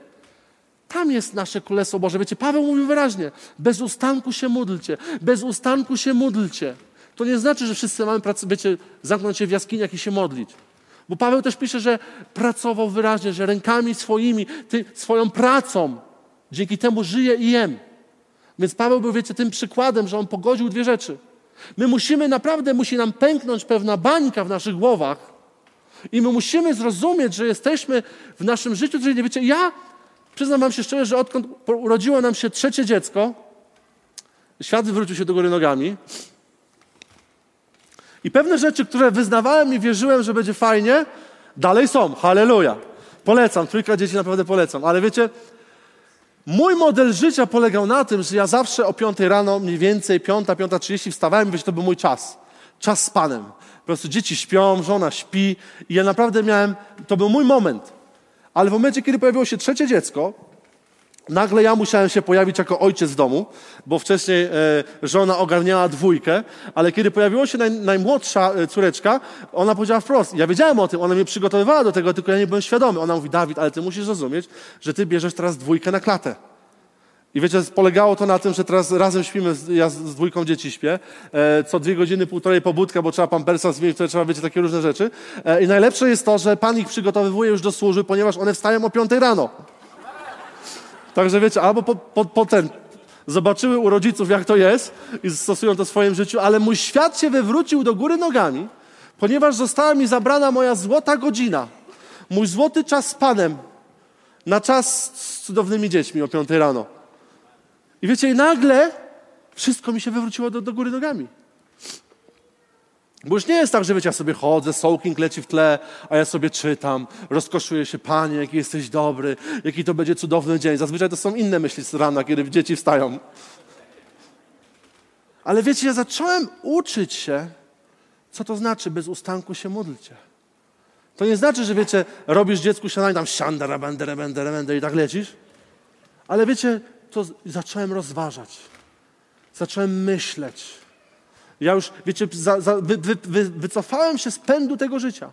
Speaker 2: tam jest nasze Królestwo Boże. Wiecie, Paweł mówił wyraźnie, bez ustanku się módlcie, bez ustanku się módlcie. To nie znaczy, że wszyscy mamy, wiecie, zamknąć się w jaskiniach i się modlić. Bo Paweł też pisze, że pracował wyraźnie, że rękami swoimi, ty, swoją pracą, dzięki temu żyje i jem. Więc Paweł był, wiecie, tym przykładem, że on pogodził dwie rzeczy. My musimy, naprawdę musi nam pęknąć pewna bańka w naszych głowach i my musimy zrozumieć, że jesteśmy w naszym życiu, że nie wiecie, ja przyznam wam się szczerze, że odkąd urodziło nam się trzecie dziecko, świat wywrócił się do góry nogami, i pewne rzeczy, które wyznawałem i wierzyłem, że będzie fajnie, dalej są. Halleluja. Polecam, trójka dzieci naprawdę polecam. Ale wiecie, mój model życia polegał na tym, że ja zawsze o piątej rano, mniej więcej piąta, piąta trzydzieści wstawałem i to był mój czas. Czas z Panem. Po prostu dzieci śpią, żona śpi i ja naprawdę miałem, to był mój moment. Ale w momencie, kiedy pojawiło się trzecie dziecko, Nagle ja musiałem się pojawić jako ojciec w domu, bo wcześniej e, żona ogarniała dwójkę, ale kiedy pojawiła się naj, najmłodsza e, córeczka, ona powiedziała wprost, ja wiedziałem o tym, ona mnie przygotowywała do tego, tylko ja nie byłem świadomy. Ona mówi, Dawid, ale ty musisz rozumieć, że ty bierzesz teraz dwójkę na klatę. I wiecie, polegało to na tym, że teraz razem śpimy, ja z, dwójką dzieci śpię, e, co dwie godziny, półtorej pobudka, bo trzeba pampersa zmienić, to trzeba, wiecie, takie różne rzeczy. I najlepsze jest to, że Pan ich przygotowywuje już do służby, ponieważ one wstają o piątej rano. Także wiecie, albo po, po, potem zobaczyły u rodziców, jak to jest i stosują to w swoim życiu, ale mój świat się wywrócił do góry nogami, ponieważ została mi zabrana moja złota godzina, mój złoty czas z Panem na czas z cudownymi dziećmi o piątej rano. I wiecie, i nagle wszystko mi się wywróciło do, do góry nogami. Bo już nie jest tak, że wiecie, ja sobie chodzę, soaking leci w tle, a ja sobie czytam, rozkoszuję się, Panie, jaki jesteś dobry, jaki to będzie cudowny dzień. Zazwyczaj to są inne myśli z rana, kiedy dzieci wstają. Ale wiecie, ja zacząłem uczyć się, co to znaczy bez ustanku się modlcie. To nie znaczy, że wiecie, robisz dziecku śniadanie, tam siandara, bandera, bandera, bandera i tak lecisz. Ale wiecie, to zacząłem rozważać. Zacząłem myśleć ja już, wiecie, za, za, wy, wy, wy, wycofałem się z pędu tego życia.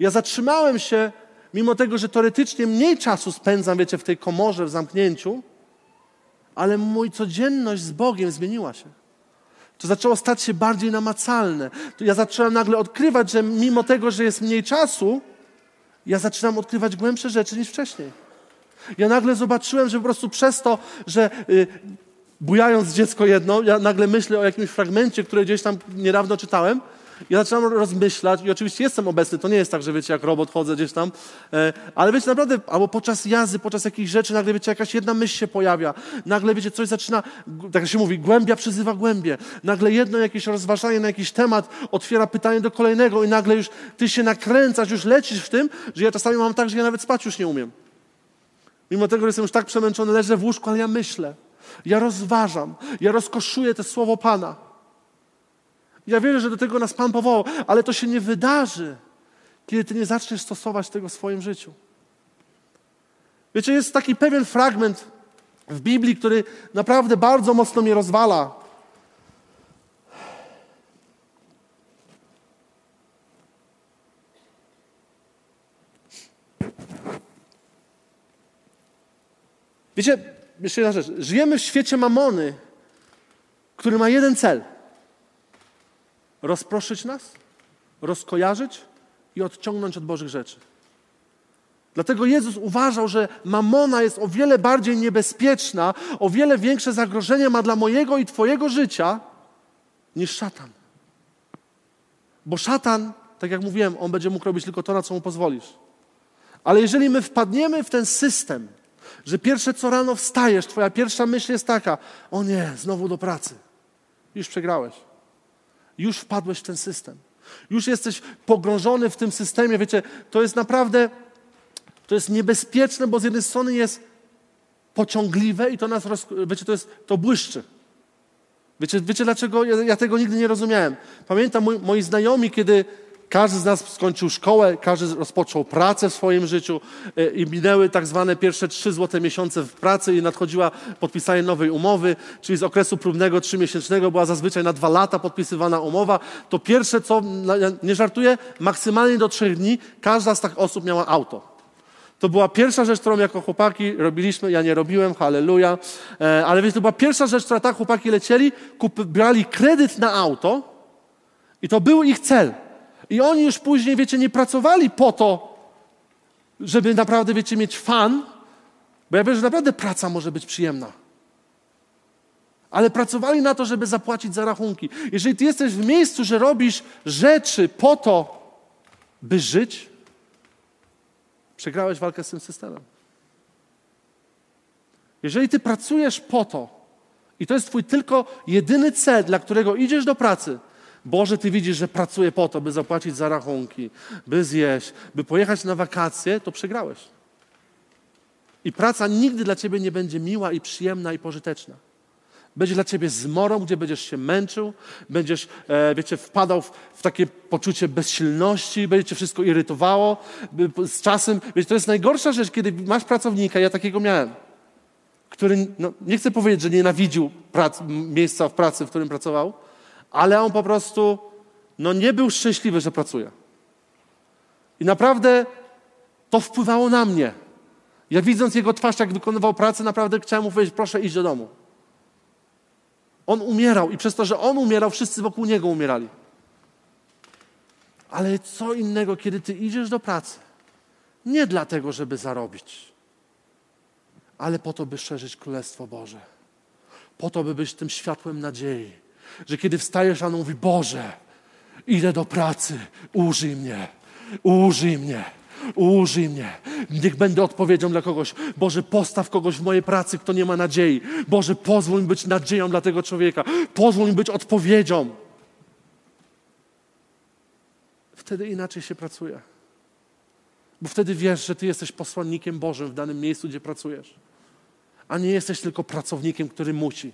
Speaker 2: Ja zatrzymałem się, mimo tego, że teoretycznie mniej czasu spędzam, wiecie, w tej komorze, w zamknięciu, ale mój codzienność z Bogiem zmieniła się. To zaczęło stać się bardziej namacalne. To ja zacząłem nagle odkrywać, że mimo tego, że jest mniej czasu, ja zaczynam odkrywać głębsze rzeczy niż wcześniej. Ja nagle zobaczyłem, że po prostu przez to, że y, bujając dziecko jedno, ja nagle myślę o jakimś fragmencie, który gdzieś tam niedawno czytałem. Ja zaczynam rozmyślać i oczywiście jestem obecny, to nie jest tak, że wiecie, jak robot chodzę gdzieś tam, e, ale wiecie, naprawdę, albo podczas jazdy, podczas jakichś rzeczy, nagle wiecie, jakaś jedna myśl się pojawia, nagle wiecie, coś zaczyna, tak się mówi, głębia przyzywa głębie, nagle jedno jakieś rozważanie na jakiś temat otwiera pytanie do kolejnego i nagle już ty się nakręcasz, już lecisz w tym, że ja czasami mam tak, że ja nawet spać już nie umiem. Mimo tego, że jestem już tak przemęczony, leżę w łóżku, ale ja myślę. Ja rozważam, ja rozkoszuję to słowo Pana. Ja wierzę, że do tego nas Pan powołał, ale to się nie wydarzy, kiedy Ty nie zaczniesz stosować tego w swoim życiu. Wiecie, jest taki pewien fragment w Biblii, który naprawdę bardzo mocno mnie rozwala. Wiecie, jeszcze jedna rzecz. Żyjemy w świecie mamony, który ma jeden cel. Rozproszyć nas rozkojarzyć i odciągnąć od Bożych rzeczy. Dlatego Jezus uważał, że mamona jest o wiele bardziej niebezpieczna, o wiele większe zagrożenie ma dla mojego i Twojego życia niż szatan. Bo szatan, tak jak mówiłem, on będzie mógł robić tylko to, na co mu pozwolisz. Ale jeżeli my wpadniemy w ten system, że pierwsze co rano wstajesz, Twoja pierwsza myśl jest taka: o nie, znowu do pracy. Już przegrałeś. Już wpadłeś w ten system. Już jesteś pogrążony w tym systemie. Wiecie, to jest naprawdę to jest niebezpieczne, bo z jednej strony jest pociągliwe i to nas, roz... wiecie, to, jest, to błyszczy. Wiecie, wiecie dlaczego ja, ja tego nigdy nie rozumiałem? Pamiętam moi, moi znajomi, kiedy każdy z nas skończył szkołę, każdy rozpoczął pracę w swoim życiu e, i minęły tak zwane pierwsze trzy złote miesiące w pracy i nadchodziła podpisanie nowej umowy, czyli z okresu próbnego trzymiesięcznego była zazwyczaj na dwa lata podpisywana umowa. To pierwsze co, nie żartuję, maksymalnie do trzech dni każda z tych osób miała auto. To była pierwsza rzecz, którą jako chłopaki robiliśmy. Ja nie robiłem, halleluja. E, ale wiecie, to była pierwsza rzecz, która tak chłopaki lecieli, kup, brali kredyt na auto i to był ich cel. I oni już później, wiecie, nie pracowali po to, żeby naprawdę, wiecie, mieć fan, bo ja wiem, że naprawdę praca może być przyjemna. Ale pracowali na to, żeby zapłacić za rachunki. Jeżeli ty jesteś w miejscu, że robisz rzeczy po to, by żyć, Przegrałeś walkę z tym systemem. Jeżeli ty pracujesz po to, i to jest twój tylko jedyny cel, dla którego idziesz do pracy, Boże, Ty widzisz, że pracuję po to, by zapłacić za rachunki, by zjeść, by pojechać na wakacje, to przegrałeś. I praca nigdy dla Ciebie nie będzie miła i przyjemna i pożyteczna. Będzie dla ciebie zmorą, gdzie będziesz się męczył, będziesz, e, wiecie, wpadał w, w, takie poczucie bezsilności, będzie cię wszystko irytowało. Z czasem, wiecie, to jest najgorsza rzecz, kiedy masz pracownika, ja takiego miałem, który, no, nie chcę powiedzieć, że nienawidził prac, miejsca w pracy, w którym pracował, ale on po prostu, no nie był szczęśliwy, że pracuje. I naprawdę to wpływało na mnie. Ja widząc jego twarz, jak wykonywał pracę, naprawdę chciałem mu powiedzieć, proszę iść do domu. On umierał i przez to, że on umierał, wszyscy wokół niego umierali. Ale co innego, kiedy ty idziesz do pracy, nie dlatego, żeby zarobić, ale po to, by szerzyć Królestwo Boże. Po to, by być tym światłem nadziei. Że kiedy wstajesz rano, mówi, Boże, idę do pracy, użyj mnie, użyj mnie. Użyj mnie. Niech będę odpowiedzią dla kogoś. Boże, postaw kogoś w mojej pracy, kto nie ma nadziei. Boże, pozwól mi być nadzieją dla tego człowieka. Pozwól mi być odpowiedzią. Wtedy inaczej się pracuje. Bo wtedy wiesz, że Ty jesteś posłannikiem Bożym w danym miejscu, gdzie pracujesz. A nie jesteś tylko pracownikiem, który musi,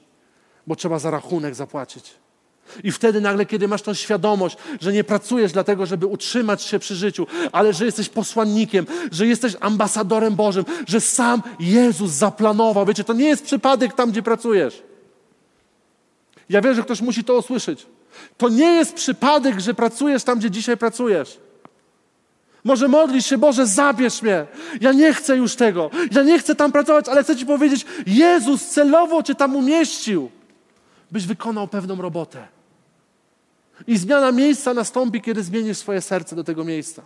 Speaker 2: bo trzeba za rachunek zapłacić. I wtedy nagle, kiedy masz tą świadomość, że nie pracujesz dlatego, żeby utrzymać się przy życiu, ale że jesteś posłannikiem, że jesteś ambasadorem Bożym, że sam Jezus zaplanował. Wiecie, to nie jest przypadek tam, gdzie pracujesz. Ja wiem, że ktoś musi to usłyszeć. To nie jest przypadek, że pracujesz tam, gdzie dzisiaj pracujesz. Może modlisz się, Boże, zabierz mnie. Ja nie chcę już tego. Ja nie chcę tam pracować, ale chcę Ci powiedzieć, Jezus celowo Cię tam umieścił, byś wykonał pewną robotę. I zmiana miejsca nastąpi, kiedy zmienisz swoje serce do tego miejsca.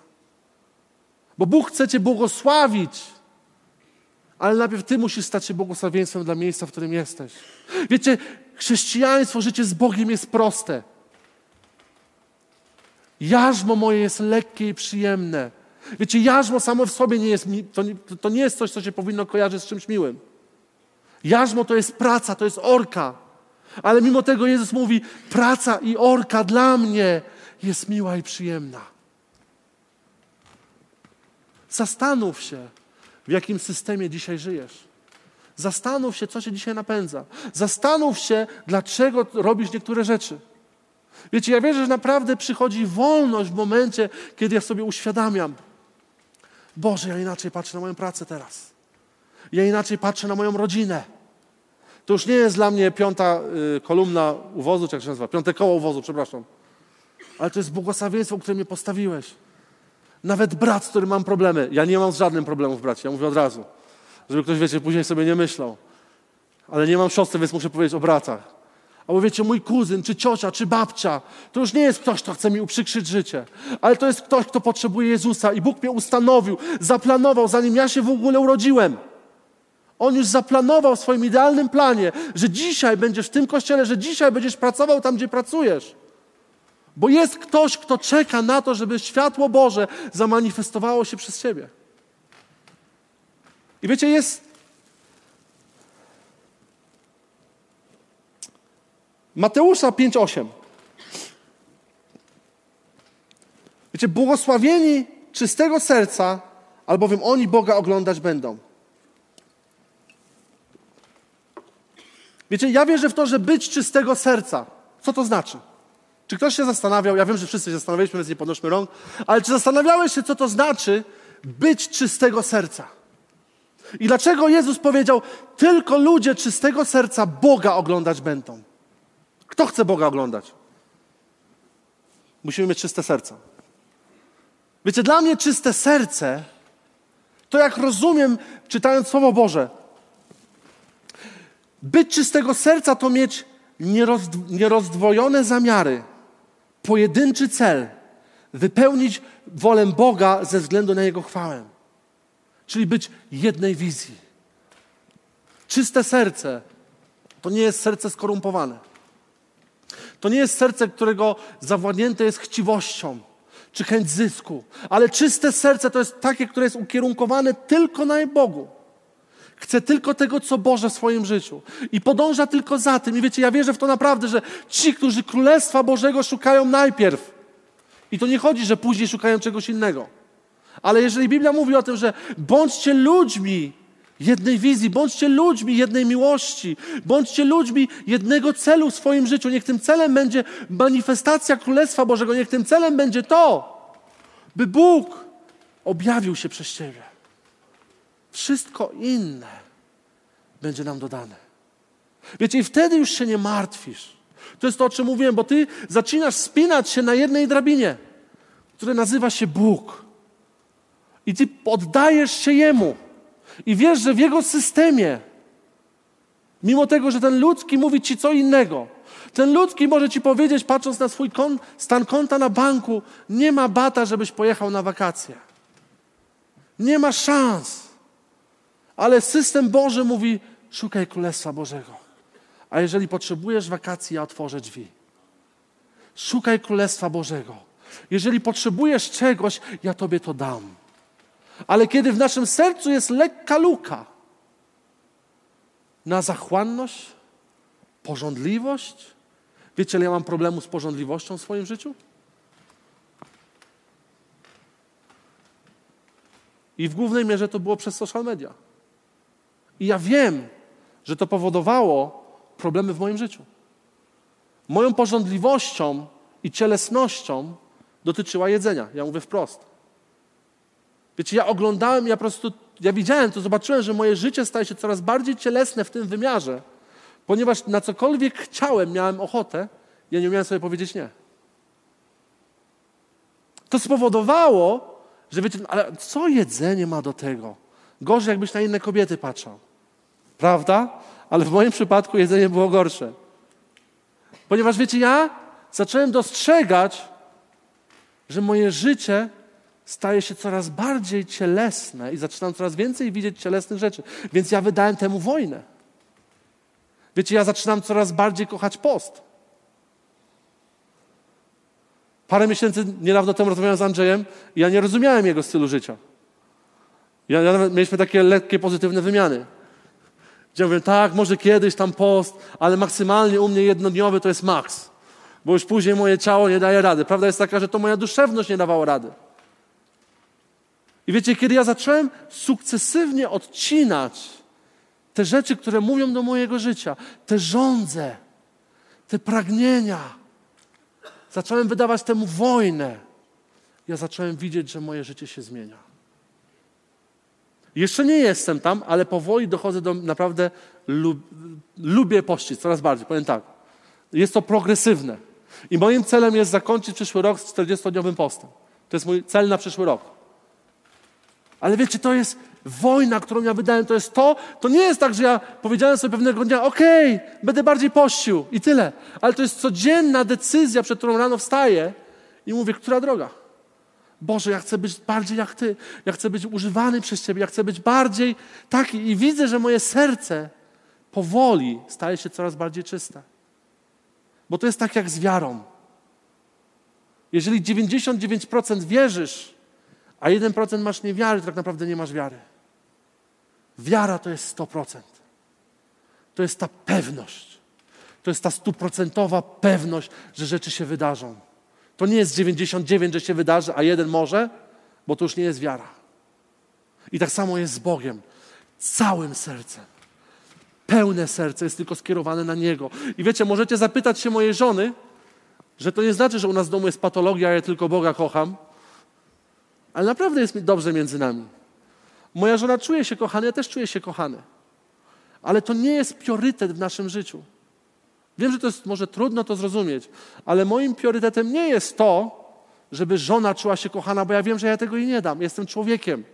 Speaker 2: Bo Bóg chce Cię błogosławić, ale najpierw Ty musisz stać się błogosławieństwem dla miejsca, w którym jesteś. Wiecie, chrześcijaństwo, życie z Bogiem jest proste. Jarzmo moje jest lekkie i przyjemne. Wiecie, jarzmo samo w sobie nie jest, to nie, to nie jest coś, co się powinno kojarzyć z czymś miłym. Jarzmo to jest praca, to jest orka. Ale mimo tego Jezus mówi: praca i orka dla mnie jest miła i przyjemna. Zastanów się, w jakim systemie dzisiaj żyjesz. Zastanów się, co się dzisiaj napędza. Zastanów się, dlaczego robisz niektóre rzeczy. Wiecie, ja wierzę, że naprawdę przychodzi wolność w momencie, kiedy ja sobie uświadamiam. Boże, ja inaczej patrzę na moją pracę teraz. Ja inaczej patrzę na moją rodzinę. To już nie jest dla mnie piąta y, kolumna uwozu, czy jak się nazywa, piąte koło uwozu, przepraszam. Ale to jest błogosławieństwo, które mnie postawiłeś. Nawet brat, z którym mam problemy. Ja nie mam z żadnym problemów, bracie, ja mówię od razu. Żeby ktoś, wiecie, później sobie nie myślał. Ale nie mam siostry, więc muszę powiedzieć o bratach. Albo wiecie, mój kuzyn, czy ciocia, czy babcia, to już nie jest ktoś, kto chce mi uprzykrzyć życie, ale to jest ktoś, kto potrzebuje Jezusa i Bóg mnie ustanowił, zaplanował, zanim ja się w ogóle urodziłem. On już zaplanował w swoim idealnym planie, że dzisiaj będziesz w tym kościele, że dzisiaj będziesz pracował tam, gdzie pracujesz. Bo jest ktoś, kto czeka na to, żeby światło Boże zamanifestowało się przez Ciebie. I wiecie, jest. Mateusza 5:8. Wiecie, błogosławieni czystego serca, albowiem oni Boga oglądać będą. Wiecie, ja wierzę w to, że być czystego serca. Co to znaczy? Czy ktoś się zastanawiał, ja wiem, że wszyscy się zastanawialiśmy, więc nie podnośmy rąk, ale czy zastanawiałeś się, co to znaczy być czystego serca? I dlaczego Jezus powiedział, tylko ludzie czystego serca Boga oglądać będą? Kto chce Boga oglądać? Musimy mieć czyste serce. Wiecie, dla mnie czyste serce, to jak rozumiem, czytając Słowo Boże, być czystego serca to mieć nierozdwojone zamiary, pojedynczy cel, wypełnić wolę Boga ze względu na Jego chwałę. Czyli być jednej wizji. Czyste serce to nie jest serce skorumpowane. To nie jest serce, którego zawładnięte jest chciwością czy chęć zysku, ale czyste serce to jest takie, które jest ukierunkowane tylko na Bogu. Chce tylko tego, co Boże w swoim życiu. I podąża tylko za tym. I wiecie, ja wierzę w to naprawdę, że ci, którzy Królestwa Bożego szukają najpierw, i to nie chodzi, że później szukają czegoś innego. Ale jeżeli Biblia mówi o tym, że bądźcie ludźmi jednej wizji, bądźcie ludźmi jednej miłości, bądźcie ludźmi jednego celu w swoim życiu, niech tym celem będzie manifestacja Królestwa Bożego, niech tym celem będzie to, by Bóg objawił się przez Ciebie. Wszystko inne będzie nam dodane. Wiecie, i wtedy już się nie martwisz. To jest to, o czym mówiłem, bo ty zaczynasz spinać się na jednej drabinie, która nazywa się Bóg. I ty oddajesz się Jemu. I wiesz, że w Jego systemie, mimo tego, że ten ludzki mówi ci co innego, ten ludzki może ci powiedzieć, patrząc na swój kon, stan konta na banku, nie ma bata, żebyś pojechał na wakacje. Nie ma szans. Ale system Boży mówi: szukaj Królestwa Bożego. A jeżeli potrzebujesz wakacji, ja otworzę drzwi. Szukaj Królestwa Bożego. Jeżeli potrzebujesz czegoś, ja Tobie to dam. Ale kiedy w naszym sercu jest lekka luka na zachłanność, pożądliwość, wiecie, ile ja mam problemu z pożądliwością w swoim życiu? I w głównej mierze to było przez social media. I ja wiem, że to powodowało problemy w moim życiu. Moją porządliwością i cielesnością dotyczyła jedzenia. Ja mówię wprost. Wiecie, ja oglądałem, ja po prostu, ja widziałem to, zobaczyłem, że moje życie staje się coraz bardziej cielesne w tym wymiarze, ponieważ na cokolwiek chciałem, miałem ochotę, ja nie umiałem sobie powiedzieć nie. To spowodowało, że wiecie, ale co jedzenie ma do tego? Gorzej, jakbyś na inne kobiety patrzał. Prawda? Ale w moim przypadku jedzenie było gorsze. Ponieważ wiecie, ja zacząłem dostrzegać, że moje życie staje się coraz bardziej cielesne i zaczynam coraz więcej widzieć cielesnych rzeczy. Więc ja wydałem temu wojnę. Wiecie, ja zaczynam coraz bardziej kochać post. Parę miesięcy niedawno temu rozmawiałem z Andrzejem i ja nie rozumiałem jego stylu życia. Ja, ja mieliśmy takie lekkie, pozytywne wymiany. Gdzie mówię, tak, może kiedyś tam post, ale maksymalnie u mnie jednodniowy to jest maks. Bo już później moje ciało nie daje rady. Prawda jest taka, że to moja duszewność nie dawała rady. I wiecie, kiedy ja zacząłem sukcesywnie odcinać te rzeczy, które mówią do mojego życia, te żądze, te pragnienia, zacząłem wydawać temu wojnę, ja zacząłem widzieć, że moje życie się zmienia. Jeszcze nie jestem tam, ale powoli dochodzę do naprawdę lub, lubię pościć coraz bardziej. Powiem tak. Jest to progresywne. I moim celem jest zakończyć przyszły rok z 40-dniowym postem. To jest mój cel na przyszły rok. Ale wiecie, to jest wojna, którą ja wydałem, to jest to, to nie jest tak, że ja powiedziałem sobie pewnego dnia, okej, okay, będę bardziej pościł i tyle. Ale to jest codzienna decyzja, przed którą rano wstaję i mówię, która droga? Boże, ja chcę być bardziej jak Ty. Ja chcę być używany przez Ciebie. Ja chcę być bardziej taki. I widzę, że moje serce powoli staje się coraz bardziej czyste. Bo to jest tak jak z wiarą. Jeżeli 99% wierzysz, a 1% masz niewiary, to tak naprawdę nie masz wiary. Wiara to jest 100%. To jest ta pewność. To jest ta stuprocentowa pewność, że rzeczy się wydarzą. To nie jest 99, że się wydarzy, a jeden może, bo to już nie jest wiara. I tak samo jest z Bogiem. Całym sercem. Pełne serce jest tylko skierowane na Niego. I wiecie, możecie zapytać się mojej żony, że to nie znaczy, że u nas w domu jest patologia, ja tylko Boga kocham, ale naprawdę jest mi dobrze między nami. Moja żona czuje się kochana, ja też czuję się kochany. Ale to nie jest priorytet w naszym życiu. Wiem, że to jest może trudno to zrozumieć, ale moim priorytetem nie jest to, żeby żona czuła się kochana, bo ja wiem, że ja tego jej nie dam. Jestem człowiekiem.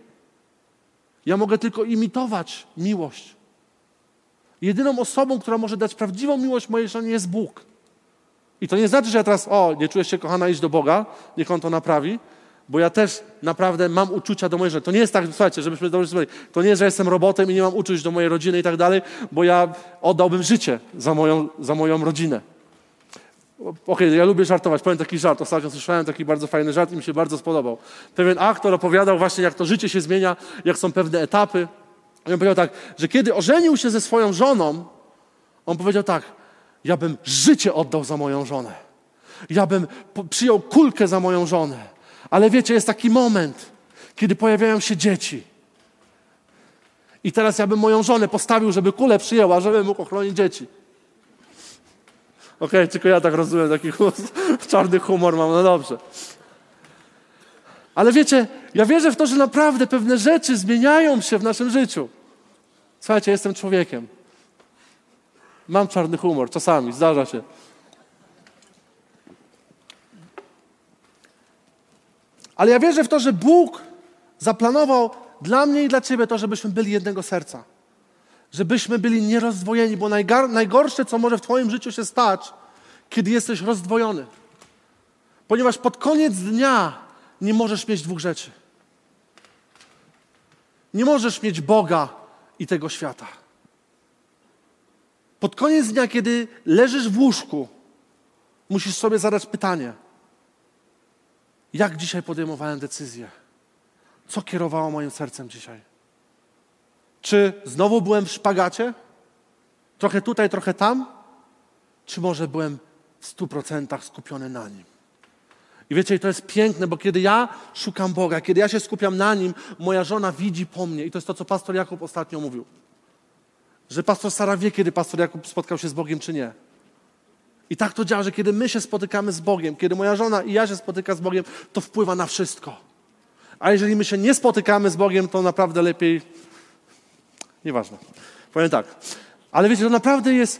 Speaker 2: Ja mogę tylko imitować miłość. Jedyną osobą, która może dać prawdziwą miłość mojej żonie jest Bóg. I to nie znaczy, że ja teraz, o, nie czujesz się kochana, idź do Boga, niech On to naprawi, bo ja też naprawdę mam uczucia do mojej żony. To nie jest tak, słuchajcie, żebyśmy dobrze zrozumieli, to nie jest, że jestem robotem i nie mam uczuć do mojej rodziny i tak dalej, bo ja oddałbym życie za moją, za moją rodzinę. Okej, okay, ja lubię żartować. Powiem taki żart. Ostatnio słyszałem taki bardzo fajny żart i mi się bardzo spodobał. Pewien aktor opowiadał właśnie, jak to życie się zmienia, jak są pewne etapy. I on powiedział tak, że kiedy ożenił się ze swoją żoną, on powiedział tak, ja bym życie oddał za moją żonę. Ja bym przyjął kulkę za moją żonę. Ale wiecie, jest taki moment, kiedy pojawiają się dzieci. I teraz ja bym moją żonę postawił, żeby kulę przyjęła, żeby mógł ochronić dzieci. Okej, okay, tylko ja tak rozumiem, taki czarny humor mam, no dobrze. Ale wiecie, ja wierzę w to, że naprawdę pewne rzeczy zmieniają się w naszym życiu. Słuchajcie, jestem człowiekiem. Mam czarny humor, czasami, zdarza się. Ale ja wierzę w to, że Bóg zaplanował dla mnie i dla Ciebie to, żebyśmy byli jednego serca. Żebyśmy byli nierozdwojeni, bo najgorsze, co może w Twoim życiu się stać, kiedy jesteś rozdwojony. Ponieważ pod koniec dnia nie możesz mieć dwóch rzeczy. Nie możesz mieć Boga i tego świata. Pod koniec dnia, kiedy leżysz w łóżku, musisz sobie zadać pytanie – jak dzisiaj podejmowałem decyzję? Co kierowało moim sercem dzisiaj? Czy znowu byłem w szpagacie? Trochę tutaj, trochę tam? Czy może byłem w stu procentach skupiony na Nim? I wiecie, to jest piękne, bo kiedy ja szukam Boga, kiedy ja się skupiam na Nim, moja żona widzi po mnie. I to jest to, co pastor Jakub ostatnio mówił. Że pastor Sara wie, kiedy pastor Jakub spotkał się z Bogiem, czy nie. I tak to działa, że kiedy my się spotykamy z Bogiem, kiedy moja żona i ja się spotyka z Bogiem, to wpływa na wszystko. A jeżeli my się nie spotykamy z Bogiem, to naprawdę lepiej. Nieważne. Powiem tak. Ale wiecie, to naprawdę jest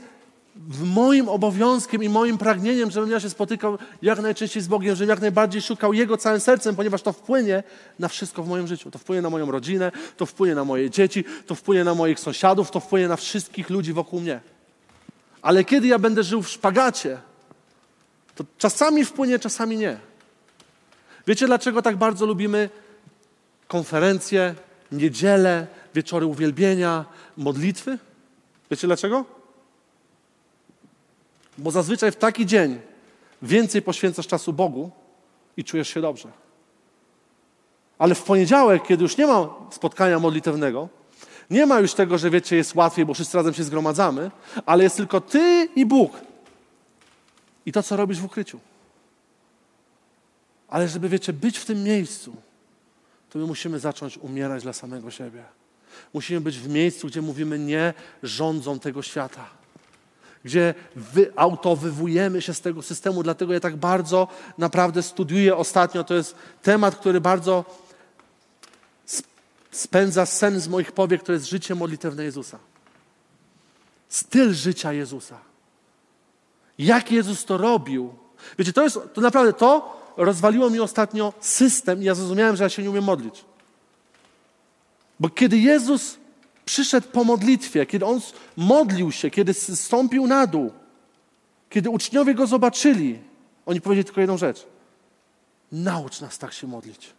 Speaker 2: moim obowiązkiem i moim pragnieniem, żebym ja się spotykał jak najczęściej z Bogiem, żebym jak najbardziej szukał Jego całym sercem, ponieważ to wpłynie na wszystko w moim życiu. To wpłynie na moją rodzinę, to wpłynie na moje dzieci, to wpłynie na moich sąsiadów, to wpłynie na wszystkich ludzi wokół mnie. Ale kiedy ja będę żył w szpagacie, to czasami wpłynie, czasami nie. Wiecie, dlaczego tak bardzo lubimy konferencje, niedzielę, wieczory uwielbienia, modlitwy? Wiecie dlaczego? Bo zazwyczaj w taki dzień więcej poświęcasz czasu Bogu i czujesz się dobrze. Ale w poniedziałek, kiedy już nie ma spotkania modlitewnego, nie ma już tego, że wiecie, jest łatwiej, bo wszyscy razem się zgromadzamy, ale jest tylko Ty i Bóg. I to, co robisz w ukryciu. Ale żeby, wiecie, być w tym miejscu, to my musimy zacząć umierać dla samego siebie. Musimy być w miejscu, gdzie mówimy nie rządzą tego świata. Gdzie wyautowywujemy się z tego systemu. Dlatego ja tak bardzo naprawdę studiuję ostatnio. To jest temat, który bardzo spędza sen z moich powiek, to jest życie modlitewne Jezusa. Styl życia Jezusa. Jak Jezus to robił. Wiecie, to jest, to naprawdę to rozwaliło mi ostatnio system i ja zrozumiałem, że ja się nie umiem modlić. Bo kiedy Jezus przyszedł po modlitwie, kiedy On modlił się, kiedy zstąpił na dół, kiedy uczniowie Go zobaczyli, oni powiedzieli tylko jedną rzecz. Naucz nas tak się modlić.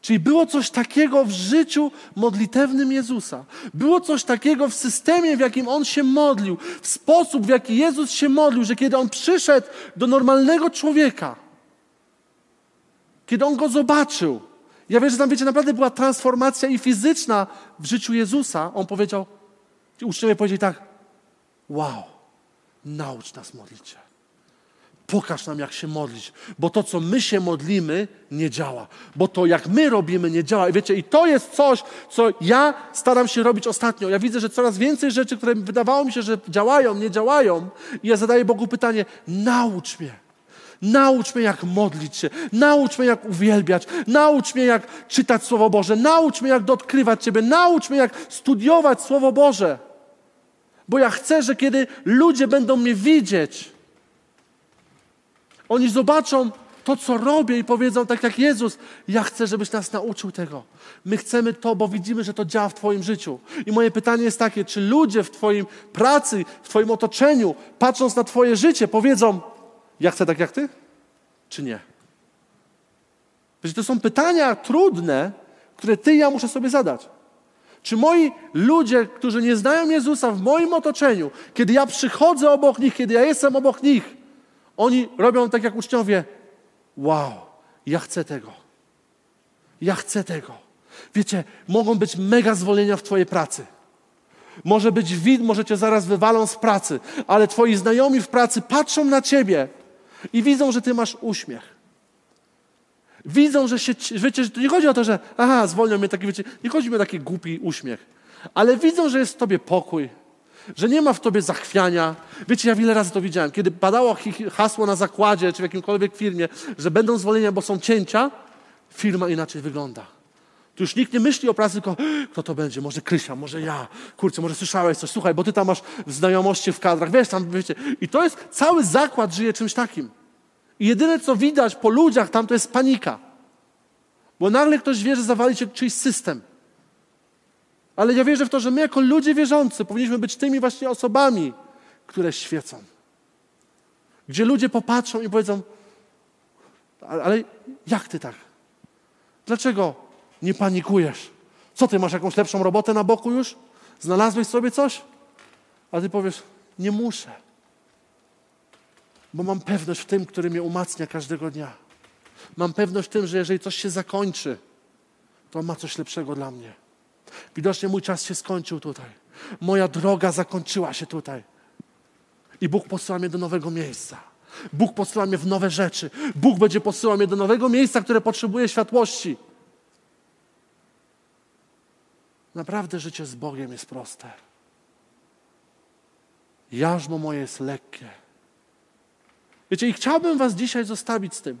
Speaker 2: Czyli było coś takiego w życiu modlitewnym Jezusa. Było coś takiego w systemie, w jakim On się modlił, w sposób, w jaki Jezus się modlił, że kiedy On przyszedł do normalnego człowieka, kiedy On go zobaczył, ja wiem, że tam, wiecie, naprawdę była transformacja i fizyczna w życiu Jezusa. On powiedział, uczniowie powiedzieli tak, wow, naucz nas modlić się. Pokaż nam, jak się modlić, bo to, co my się modlimy, nie działa. Bo to, jak my robimy, nie działa. I wiecie, i to jest coś, co ja staram się robić ostatnio. Ja widzę, że coraz więcej rzeczy, które wydawało mi się, że działają, nie działają. I ja zadaję Bogu pytanie, naucz mnie. Naucz mnie, jak modlić się. Naucz mnie, jak uwielbiać. Naucz mnie, jak czytać Słowo Boże. Naucz mnie, jak dotkrywać Ciebie. Naucz mnie, jak studiować Słowo Boże. Bo ja chcę, że kiedy ludzie będą mnie widzieć, oni zobaczą to, co robię i powiedzą tak jak Jezus, ja chcę, żebyś nas nauczył tego. My chcemy to, bo widzimy, że to działa w Twoim życiu. I moje pytanie jest takie, czy ludzie w Twoim pracy, w Twoim otoczeniu, patrząc na Twoje życie, powiedzą, ja chcę tak jak Ty, czy nie? Wiecie, to są pytania trudne, które Ty i ja muszę sobie zadać. Czy moi ludzie, którzy nie znają Jezusa w moim otoczeniu, kiedy ja przychodzę obok nich, kiedy ja jestem obok nich, oni robią tak jak uczniowie. Wow, ja chcę tego. Ja chcę tego. Wiecie, mogą być mega zwolnienia w Twojej pracy. Może być wid, może Cię zaraz wywalą z pracy, ale Twoi znajomi w pracy patrzą na Ciebie i widzą, że Ty masz uśmiech. Widzą, że się, wiecie, że to nie chodzi o to, że aha, zwolnią mnie taki, wiecie, nie chodzi mi o taki głupi uśmiech, ale widzą, że jest w Tobie pokój, że nie ma w tobie zachwiania. Wiecie, ja wiele razy to widziałem. Kiedy padało hasło na zakładzie czy w jakimkolwiek firmie, że będą zwolnienia, bo są cięcia, firma inaczej wygląda. Tu już nikt nie myśli o pracy, tylko kto to będzie? Może Krysia, może ja. Kurczę, może słyszałeś coś. Słuchaj, bo ty tam masz znajomości w kadrach. Wiesz, tam, wiecie. I to jest, cały zakład żyje czymś takim. I jedyne, co widać po ludziach tam, to jest panika. Bo nagle ktoś wie, że zawali się czyjś system. Ale ja wierzę w to, że my jako ludzie wierzący powinniśmy być tymi właśnie osobami, które świecą. Gdzie ludzie popatrzą i powiedzą, ale jak ty tak? Dlaczego nie panikujesz? Co ty masz jakąś lepszą robotę na boku już? Znalazłeś sobie coś? A ty powiesz, nie muszę. Bo mam pewność w tym, który mnie umacnia każdego dnia. Mam pewność w tym, że jeżeli coś się zakończy, to on ma coś lepszego dla mnie. Widocznie mój czas się skończył tutaj. Moja droga zakończyła się tutaj. I Bóg posyła mnie do nowego miejsca. Bóg posyła mnie w nowe rzeczy. Bóg będzie posyłał mnie do nowego miejsca, które potrzebuje światłości. Naprawdę życie z Bogiem jest proste. Jarzmo moje jest lekkie. Wiecie, i chciałbym Was dzisiaj zostawić z tym.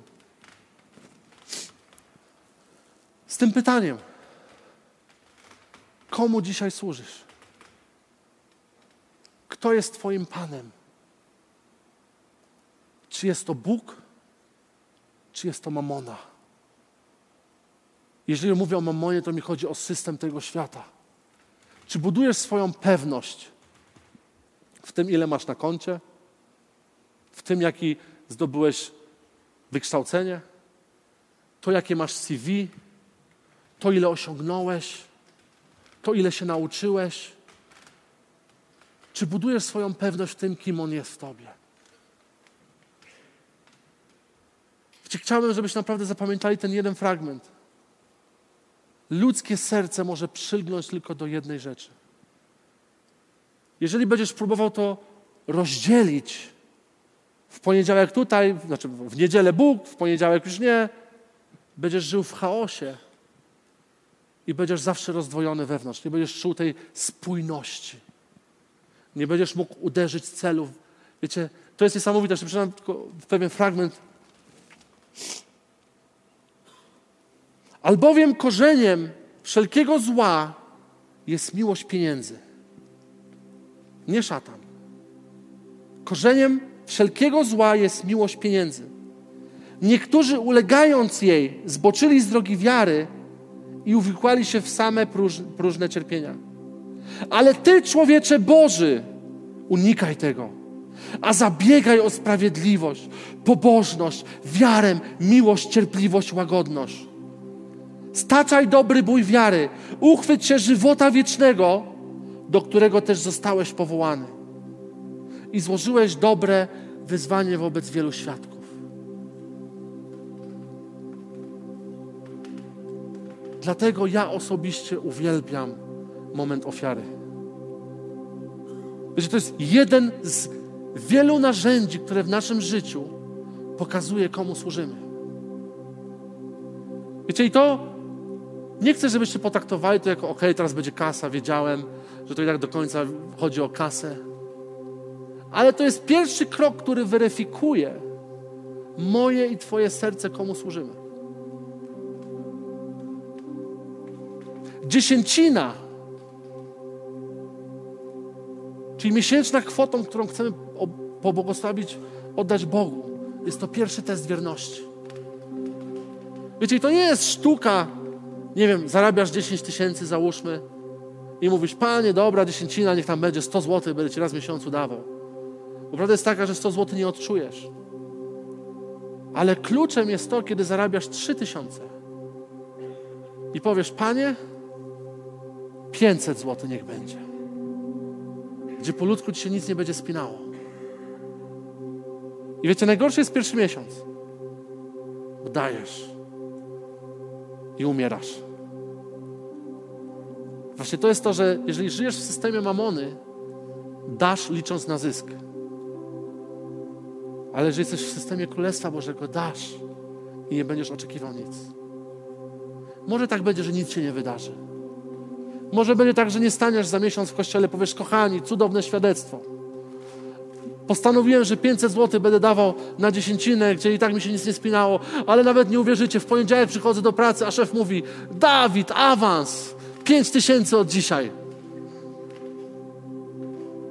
Speaker 2: Z tym pytaniem. Komu dzisiaj służysz? Kto jest Twoim Panem? Czy jest to Bóg, czy jest to mamona? Jeżeli mówię o mamonie, to mi chodzi o system tego świata. Czy budujesz swoją pewność w tym, ile masz na koncie? W tym, jaki zdobyłeś wykształcenie? To, jakie masz CV? To, ile osiągnąłeś? To, ile się nauczyłeś? Czy budujesz swoją pewność w tym, kim On jest w Tobie? Chciałbym, żebyś naprawdę zapamiętali ten jeden fragment. Ludzkie serce może przylgnąć tylko do jednej rzeczy. Jeżeli będziesz próbował to rozdzielić, w poniedziałek tutaj, znaczy w niedzielę Bóg, w poniedziałek już nie, będziesz żył w chaosie i będziesz zawsze rozdwojony wewnątrz. Nie będziesz czuł tej spójności. Nie będziesz mógł uderzyć celów. Wiecie, to jest niesamowite. Przeczytam tylko pewien fragment. Albowiem korzeniem wszelkiego zła jest miłość pieniędzy. Nie szatan. Korzeniem wszelkiego zła jest miłość pieniędzy. Niektórzy ulegając jej zboczyli z drogi wiary i uwikłali się w same próż, próżne cierpienia. Ale Ty, człowiecze Boży, unikaj tego, a zabiegaj o sprawiedliwość, pobożność, wiarę, miłość, cierpliwość, łagodność. Staczaj dobry bój wiary, uchwyć się żywota wiecznego, do którego też zostałeś powołany. I złożyłeś dobre wyzwanie wobec wielu świadków. Dlatego ja osobiście uwielbiam moment ofiary. Wiecie, to jest jeden z wielu narzędzi, które w naszym życiu pokazuje, komu służymy. Wiecie, i to nie chcę, żebyście potraktowali to jako, ok, teraz będzie kasa, wiedziałem, że to i tak do końca chodzi o kasę. Ale to jest pierwszy krok, który weryfikuje moje i Twoje serce, komu służymy. Dziesięcina, czyli miesięczna kwotą, którą chcemy pobłogosławić, oddać Bogu, jest to pierwszy test wierności. Wiecie, to nie jest sztuka, nie wiem, zarabiasz 10 tysięcy, załóżmy, i mówisz, panie, dobra, dziesięcina, niech tam będzie 100 zł, będę ci raz w miesiącu dawał. Bo prawda jest taka, że 100 zł nie odczujesz. Ale kluczem jest to, kiedy zarabiasz 3 tysiące i powiesz, panie, 500 zł niech będzie. Gdzie po ludzku ci się nic nie będzie spinało. I wiecie, najgorszy jest pierwszy miesiąc. Bo dajesz i umierasz. Właśnie to jest to, że jeżeli żyjesz w systemie mamony, dasz licząc na zysk. Ale jeżeli jesteś w systemie Królestwa Bożego, dasz i nie będziesz oczekiwał nic. Może tak będzie, że nic się nie wydarzy. Może będzie tak, że nie staniesz za miesiąc w kościele, powiesz, kochani, cudowne świadectwo. Postanowiłem, że 500 zł będę dawał na dziesięcinę, gdzie i tak mi się nic nie spinało, ale nawet nie uwierzycie, w poniedziałek przychodzę do pracy, a szef mówi, Dawid, awans, 5 tysięcy od dzisiaj.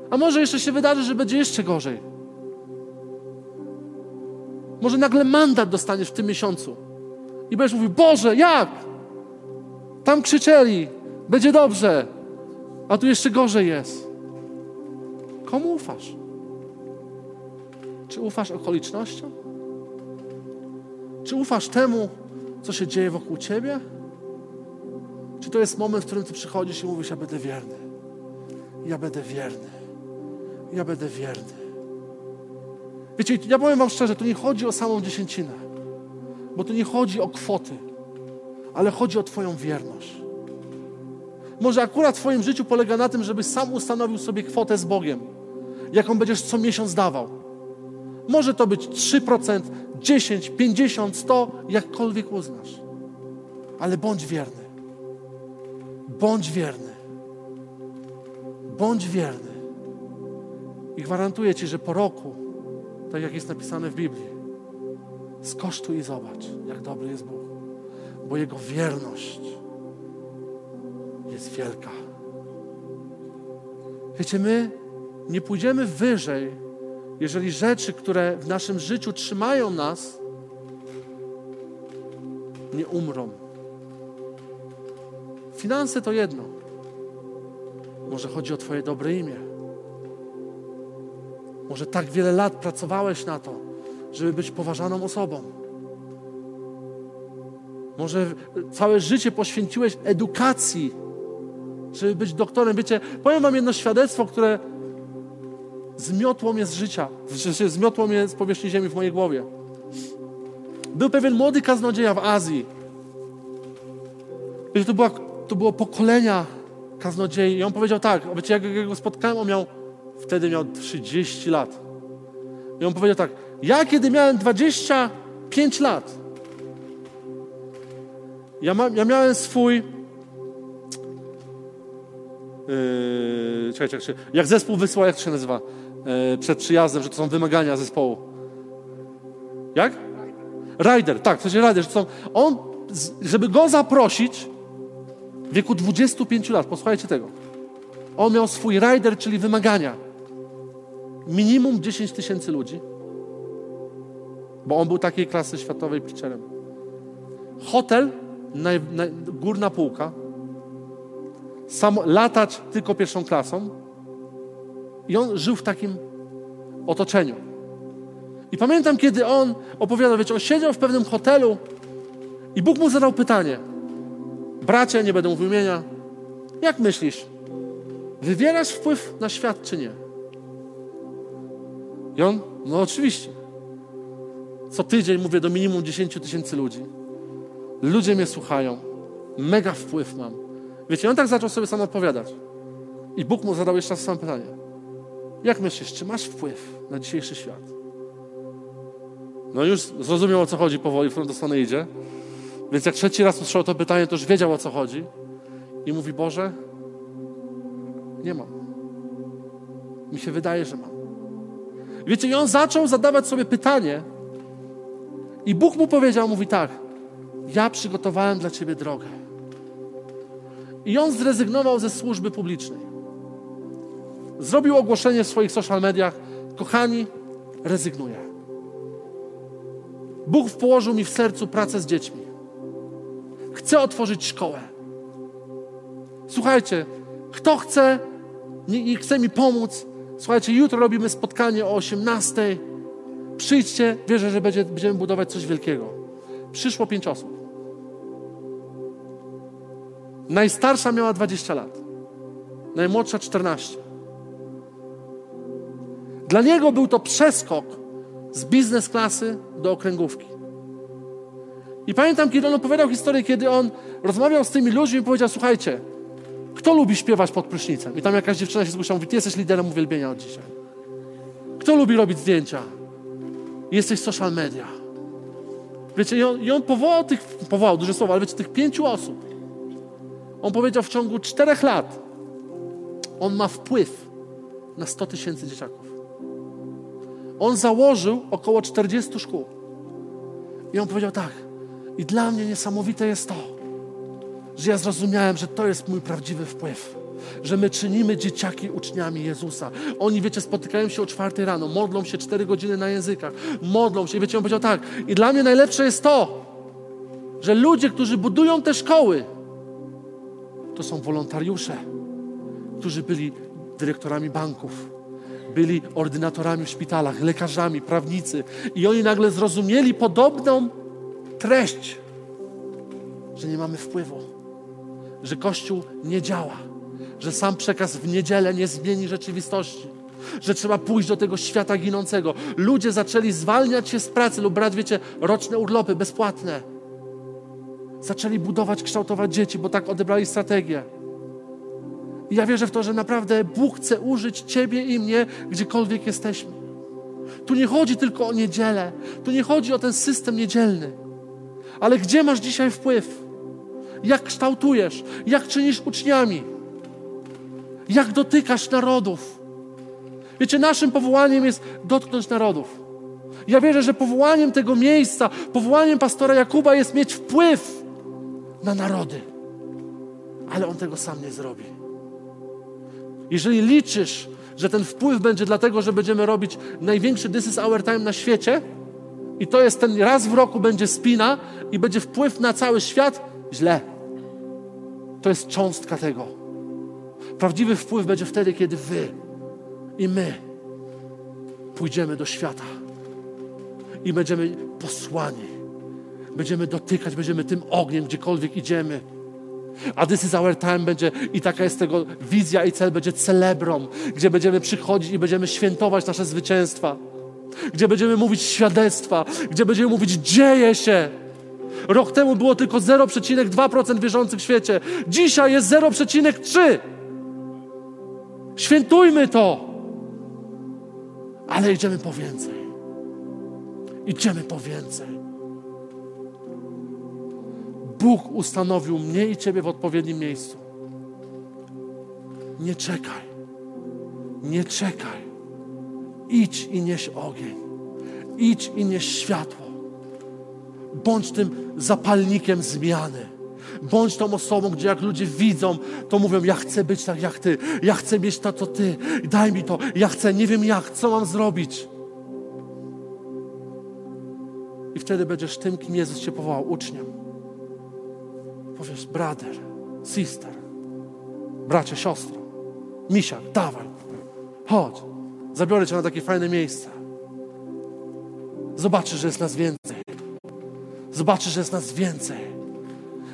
Speaker 2: A może jeszcze się wydarzy, że będzie jeszcze gorzej. Może nagle mandat dostaniesz w tym miesiącu. I będziesz mówił, Boże, jak? Tam krzyczeli, będzie dobrze, a tu jeszcze gorzej jest. Komu ufasz? Czy ufasz okolicznościom? Czy ufasz temu, co się dzieje wokół ciebie? Czy to jest moment, w którym ty przychodzisz i mówisz, ja będę wierny. Ja będę wierny. Ja będę wierny. Wiecie, ja powiem wam szczerze, tu nie chodzi o samą dziesięcinę. Bo tu nie chodzi o kwoty, ale chodzi o twoją wierność. Może akurat w twoim życiu polega na tym, żebyś sam ustanowił sobie kwotę z Bogiem, jaką będziesz co miesiąc dawał. Może to być 3%, 10, 50, 100, jakkolwiek uznasz. Ale bądź wierny. Bądź wierny. Bądź wierny. I gwarantuję Ci, że po roku, tak jak jest napisane w Biblii, skosztuj i zobacz, jak dobry jest Bóg. Bo Jego wierność jest wielka. Wiecie, my nie pójdziemy wyżej, jeżeli rzeczy, które w naszym życiu trzymają nas, nie umrą. Finanse to jedno. Może chodzi o Twoje dobre imię. Może tak wiele lat pracowałeś na to, żeby być poważaną osobą. Może całe życie poświęciłeś edukacji, żeby być doktorem. Wiecie, powiem Wam jedno świadectwo, które zmiotło mnie z życia, zmiotło mnie z powierzchni ziemi w mojej głowie. Był pewien młody kaznodzieja w Azji. Wiecie, to była to było pokolenia kaznodziei. I on powiedział tak, wiecie, jak go spotkałem, on miał, wtedy miał 30 lat. I on powiedział tak, ja kiedy miałem 25 lat, ja, ma, ja miałem swój Yy, czekaj, czekaj, jak zespół wysłał, jak to się nazywa? Yy, przed przyjazdem, że to są wymagania zespołu. Jak? Rider, tak, to się rider, że są, on, żeby go zaprosić, w wieku 25 lat, posłuchajcie tego. On miał swój rider, czyli wymagania. Minimum 10 tysięcy ludzi, bo on był takiej klasy światowej pitcherem. Hotel naj, naj, górna półka, sam, latać tylko pierwszą klasą. I on żył w takim otoczeniu. I pamiętam, kiedy on opowiadał, wiecie, on siedział w pewnym hotelu i Bóg mu zadał pytanie. Bracie, nie będę mówił imienia, jak myślisz, wywierasz wpływ na świat czy nie? I on, no oczywiście. Co tydzień mówię do minimum 10 tysięcy ludzi. Ludzie mnie słuchają. Mega wpływ mam. Wiecie, on tak zaczął sobie sam odpowiadać. I Bóg mu zadał jeszcze raz samo pytanie. Jak myślisz, czy masz wpływ na dzisiejszy świat? No już zrozumiał o co chodzi powoli, w którą stronę idzie. Więc jak trzeci raz usłyszał to pytanie, to już wiedział o co chodzi. I mówi, Boże, nie mam. Mi się wydaje, że mam. Wiecie, i on zaczął zadawać sobie pytanie. I Bóg mu powiedział, mówi tak, ja przygotowałem dla ciebie drogę. I on zrezygnował ze służby publicznej. Zrobił ogłoszenie w swoich social mediach, kochani, rezygnuję. Bóg położył mi w sercu pracę z dziećmi. Chcę otworzyć szkołę. Słuchajcie, kto chce i chce mi pomóc, słuchajcie, jutro robimy spotkanie o 18. Przyjdźcie, wierzę, że będzie, będziemy budować coś wielkiego. Przyszło pięć osób. Najstarsza miała 20 lat, najmłodsza 14. Dla niego był to przeskok z biznes klasy do okręgówki. I pamiętam, kiedy on opowiadał historię, kiedy on rozmawiał z tymi ludźmi i powiedział: Słuchajcie, kto lubi śpiewać pod prysznicem? I tam jakaś dziewczyna się zgłosiła, mówi: Ty jesteś liderem uwielbienia od dzisiaj. Kto lubi robić zdjęcia? Jesteś social media. Wiecie, i on, i on powołał tych, powołał duże słowa, ale wiecie, tych pięciu osób. On powiedział, w ciągu czterech lat on ma wpływ na 100 tysięcy dzieciaków. On założył około 40 szkół. I on powiedział tak, i dla mnie niesamowite jest to, że ja zrozumiałem, że to jest mój prawdziwy wpływ. Że my czynimy dzieciaki uczniami Jezusa. Oni, wiecie, spotykają się o czwartej rano, modlą się cztery godziny na językach, modlą się. I wiecie, on powiedział tak, i dla mnie najlepsze jest to, że ludzie, którzy budują te szkoły, to są wolontariusze, którzy byli dyrektorami banków, byli ordynatorami w szpitalach, lekarzami, prawnicy. I oni nagle zrozumieli podobną treść, że nie mamy wpływu, że Kościół nie działa, że sam przekaz w niedzielę nie zmieni rzeczywistości, że trzeba pójść do tego świata ginącego. Ludzie zaczęli zwalniać się z pracy lub brać, wiecie, roczne urlopy bezpłatne. Zaczęli budować, kształtować dzieci, bo tak odebrali strategię. I ja wierzę w to, że naprawdę Bóg chce użyć Ciebie i mnie, gdziekolwiek jesteśmy. Tu nie chodzi tylko o niedzielę, tu nie chodzi o ten system niedzielny. Ale gdzie masz dzisiaj wpływ? Jak kształtujesz? Jak czynisz uczniami? Jak dotykasz narodów? Wiecie, naszym powołaniem jest dotknąć narodów. Ja wierzę, że powołaniem tego miejsca, powołaniem pastora Jakuba jest mieć wpływ na narody. Ale on tego sam nie zrobi. Jeżeli liczysz, że ten wpływ będzie dlatego, że będziemy robić największy This is Our Time na świecie i to jest ten raz w roku będzie spina i będzie wpływ na cały świat, źle. To jest cząstka tego. Prawdziwy wpływ będzie wtedy, kiedy wy i my pójdziemy do świata i będziemy posłani. Będziemy dotykać, będziemy tym ogniem, gdziekolwiek idziemy. A This is our time będzie, i taka jest tego wizja i cel, będzie celebrom, gdzie będziemy przychodzić i będziemy świętować nasze zwycięstwa, gdzie będziemy mówić świadectwa, gdzie będziemy mówić dzieje się. Rok temu było tylko 0,2% wierzących w świecie. Dzisiaj jest 0,3%. Świętujmy to. Ale idziemy po więcej. Idziemy po więcej. Bóg ustanowił mnie i Ciebie w odpowiednim miejscu. Nie czekaj. Nie czekaj. Idź i nieś ogień. Idź i nieś światło. Bądź tym zapalnikiem zmiany. Bądź tą osobą, gdzie jak ludzie widzą, to mówią: Ja chcę być tak jak Ty, ja chcę mieć to, co Ty, daj mi to, ja chcę, nie wiem jak, co mam zrobić. I wtedy będziesz tym, kim Jezus Cię powołał, uczniem. Powiesz, brother, sister, bracie, siostro, misiak, dawaj, chodź, zabiorę cię na takie fajne miejsce. Zobaczysz, że jest nas więcej. Zobaczysz, że jest nas więcej.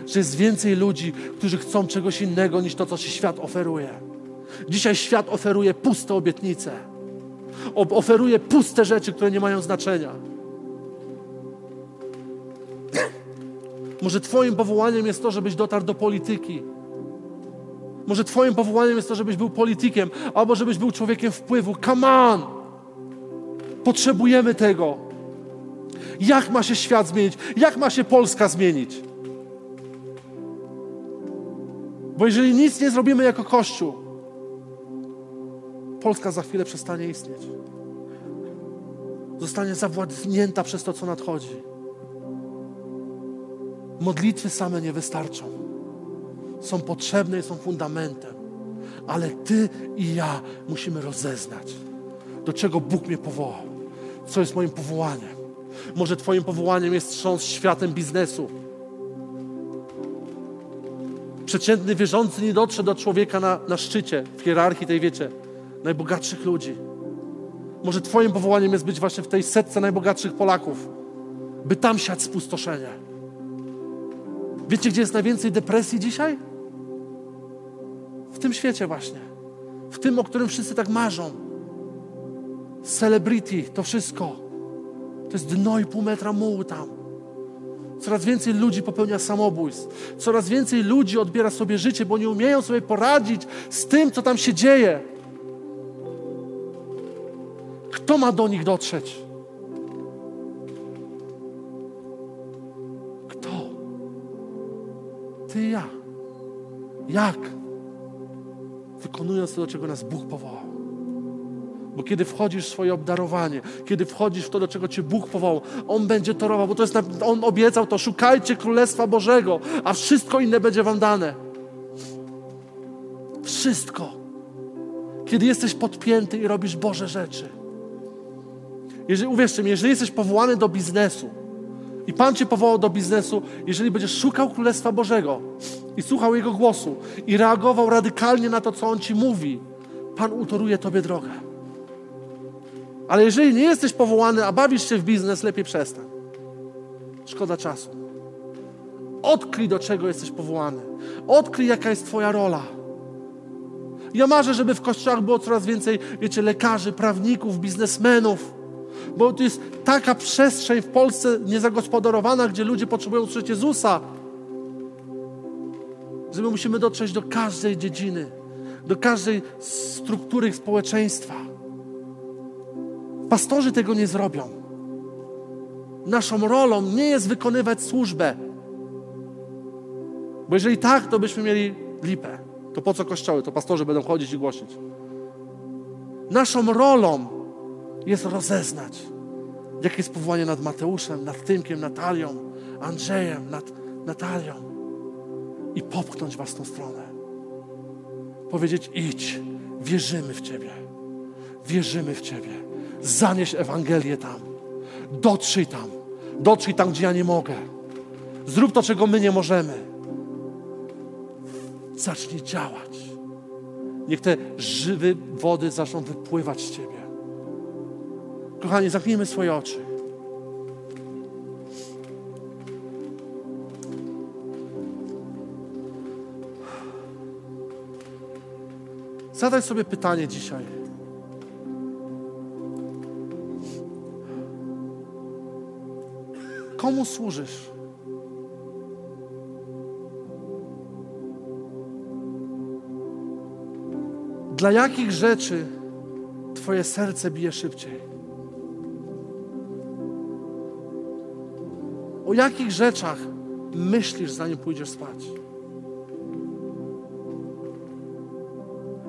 Speaker 2: Że jest więcej ludzi, którzy chcą czegoś innego niż to, co ci świat oferuje. Dzisiaj świat oferuje puste obietnice. Oferuje puste rzeczy, które nie mają znaczenia. Może Twoim powołaniem jest to, żebyś dotarł do polityki. Może Twoim powołaniem jest to, żebyś był politykiem, albo żebyś był człowiekiem wpływu. Come on! Potrzebujemy tego. Jak ma się świat zmienić? Jak ma się Polska zmienić? Bo jeżeli nic nie zrobimy jako Kościół, Polska za chwilę przestanie istnieć. Zostanie zawładnięta przez to, co nadchodzi. Modlitwy same nie wystarczą. Są potrzebne i są fundamentem. Ale Ty i ja musimy rozeznać, do czego Bóg mnie powołał, co jest moim powołaniem. Może Twoim powołaniem jest trząs światem biznesu. Przeciętny wierzący nie dotrze do człowieka na, na szczycie, w hierarchii tej, wiecie, najbogatszych ludzi. Może Twoim powołaniem jest być właśnie w tej setce najbogatszych Polaków, by tam siać spustoszenie. Wiecie, gdzie jest najwięcej depresji dzisiaj? W tym świecie właśnie. W tym, o którym wszyscy tak marzą. Celebrity, to wszystko. To jest dno i pół metra mułu tam. Coraz więcej ludzi popełnia samobójstw. Coraz więcej ludzi odbiera sobie życie, bo nie umieją sobie poradzić z tym, co tam się dzieje. Kto ma do nich dotrzeć? Ty i ja. Jak? Wykonując to, do czego nas Bóg powołał. Bo kiedy wchodzisz w swoje obdarowanie, kiedy wchodzisz w to, do czego Cię Bóg powołał, On będzie torował, bo to jest, On obiecał to, szukajcie Królestwa Bożego, a wszystko inne będzie Wam dane. Wszystko. Kiedy jesteś podpięty i robisz Boże rzeczy. Jeżeli, uwierzcie mi, jeżeli jesteś powołany do biznesu i Pan Cię powołał do biznesu, jeżeli będziesz szukał Królestwa Bożego i słuchał Jego głosu i reagował radykalnie na to, co On Ci mówi, Pan utoruje Tobie drogę. Ale jeżeli nie jesteś powołany, a bawisz się w biznes, lepiej przestań. Szkoda czasu. Odkryj, do czego jesteś powołany. Odkryj, jaka jest Twoja rola. Ja marzę, żeby w kościołach było coraz więcej, wiecie, lekarzy, prawników, biznesmenów. Bo to jest taka przestrzeń w Polsce niezagospodarowana, gdzie ludzie potrzebują usłyszeć Jezusa. Że my musimy dotrzeć do każdej dziedziny, do każdej struktury społeczeństwa. Pastorzy tego nie zrobią. Naszą rolą nie jest wykonywać służbę. Bo jeżeli tak, to byśmy mieli lipę. To po co kościoły? To pastorzy będą chodzić i głosić. Naszą rolą jest rozeznać, jakie jest powołanie nad Mateuszem, nad Tymkiem, Natalią, Andrzejem, nad Natalią i popchnąć was w tą stronę. Powiedzieć: idź, wierzymy w Ciebie. Wierzymy w Ciebie zanieś Ewangelię tam. Dotrzyj tam. Dotrzyj tam, gdzie ja nie mogę. Zrób to, czego my nie możemy. Zacznij działać. Niech te żywe wody zaczną wypływać z Ciebie. Kochani, zamknijmy swoje oczy. Zadaj sobie pytanie dzisiaj. Komu służysz? Dla jakich rzeczy Twoje serce bije szybciej? O jakich rzeczach myślisz, zanim pójdziesz spać?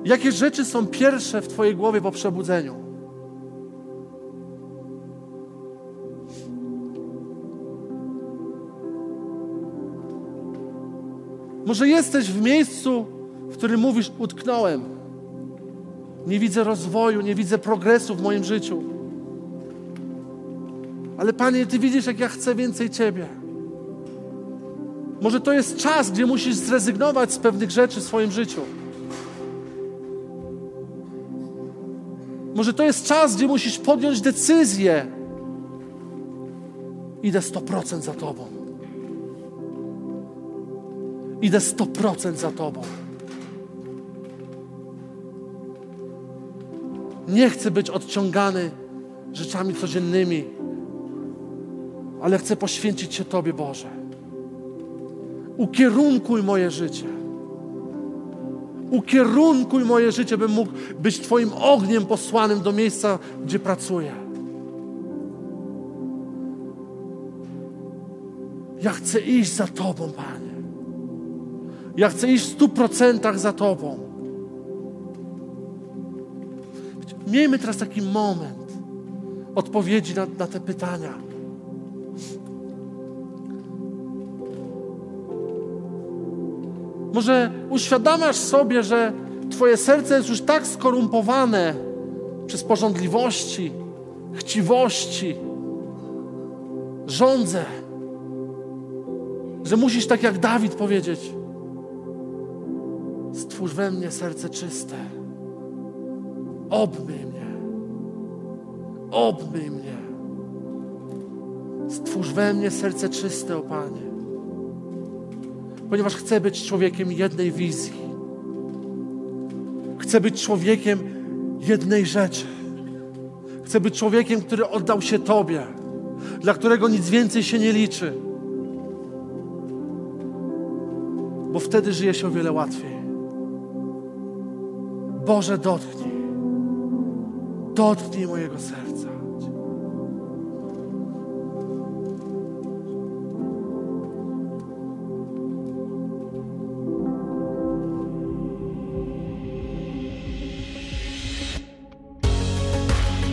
Speaker 2: Jakie rzeczy są pierwsze w Twojej głowie po przebudzeniu? Może jesteś w miejscu, w którym mówisz: Utknąłem. Nie widzę rozwoju, nie widzę progresu w moim życiu. Ale Panie, Ty widzisz, jak ja chcę więcej Ciebie. Może to jest czas, gdzie musisz zrezygnować z pewnych rzeczy w swoim życiu. Może to jest czas, gdzie musisz podjąć decyzję. Idę 100% za Tobą. Idę 100% za Tobą. Nie chcę być odciągany rzeczami codziennymi, ale chcę poświęcić się Tobie, Boże. Ukierunkuj moje życie. Ukierunkuj moje życie, bym mógł być Twoim ogniem posłanym do miejsca, gdzie pracuję. Ja chcę iść za Tobą, Panie. Ja chcę iść w stu procentach za Tobą. Miejmy teraz taki moment odpowiedzi na, na te pytania. Może uświadamiasz sobie, że Twoje serce jest już tak skorumpowane przez porządliwości, chciwości, rządzę, że musisz tak jak Dawid powiedzieć: Stwórz we mnie serce czyste, obmyj mnie, obmyj mnie. Stwórz we mnie serce czyste, o Panie ponieważ chcę być człowiekiem jednej wizji. Chcę być człowiekiem jednej rzeczy. Chcę być człowiekiem, który oddał się Tobie, dla którego nic więcej się nie liczy. Bo wtedy żyje się o wiele łatwiej. Boże, dotknij. Dotknij mojego serca.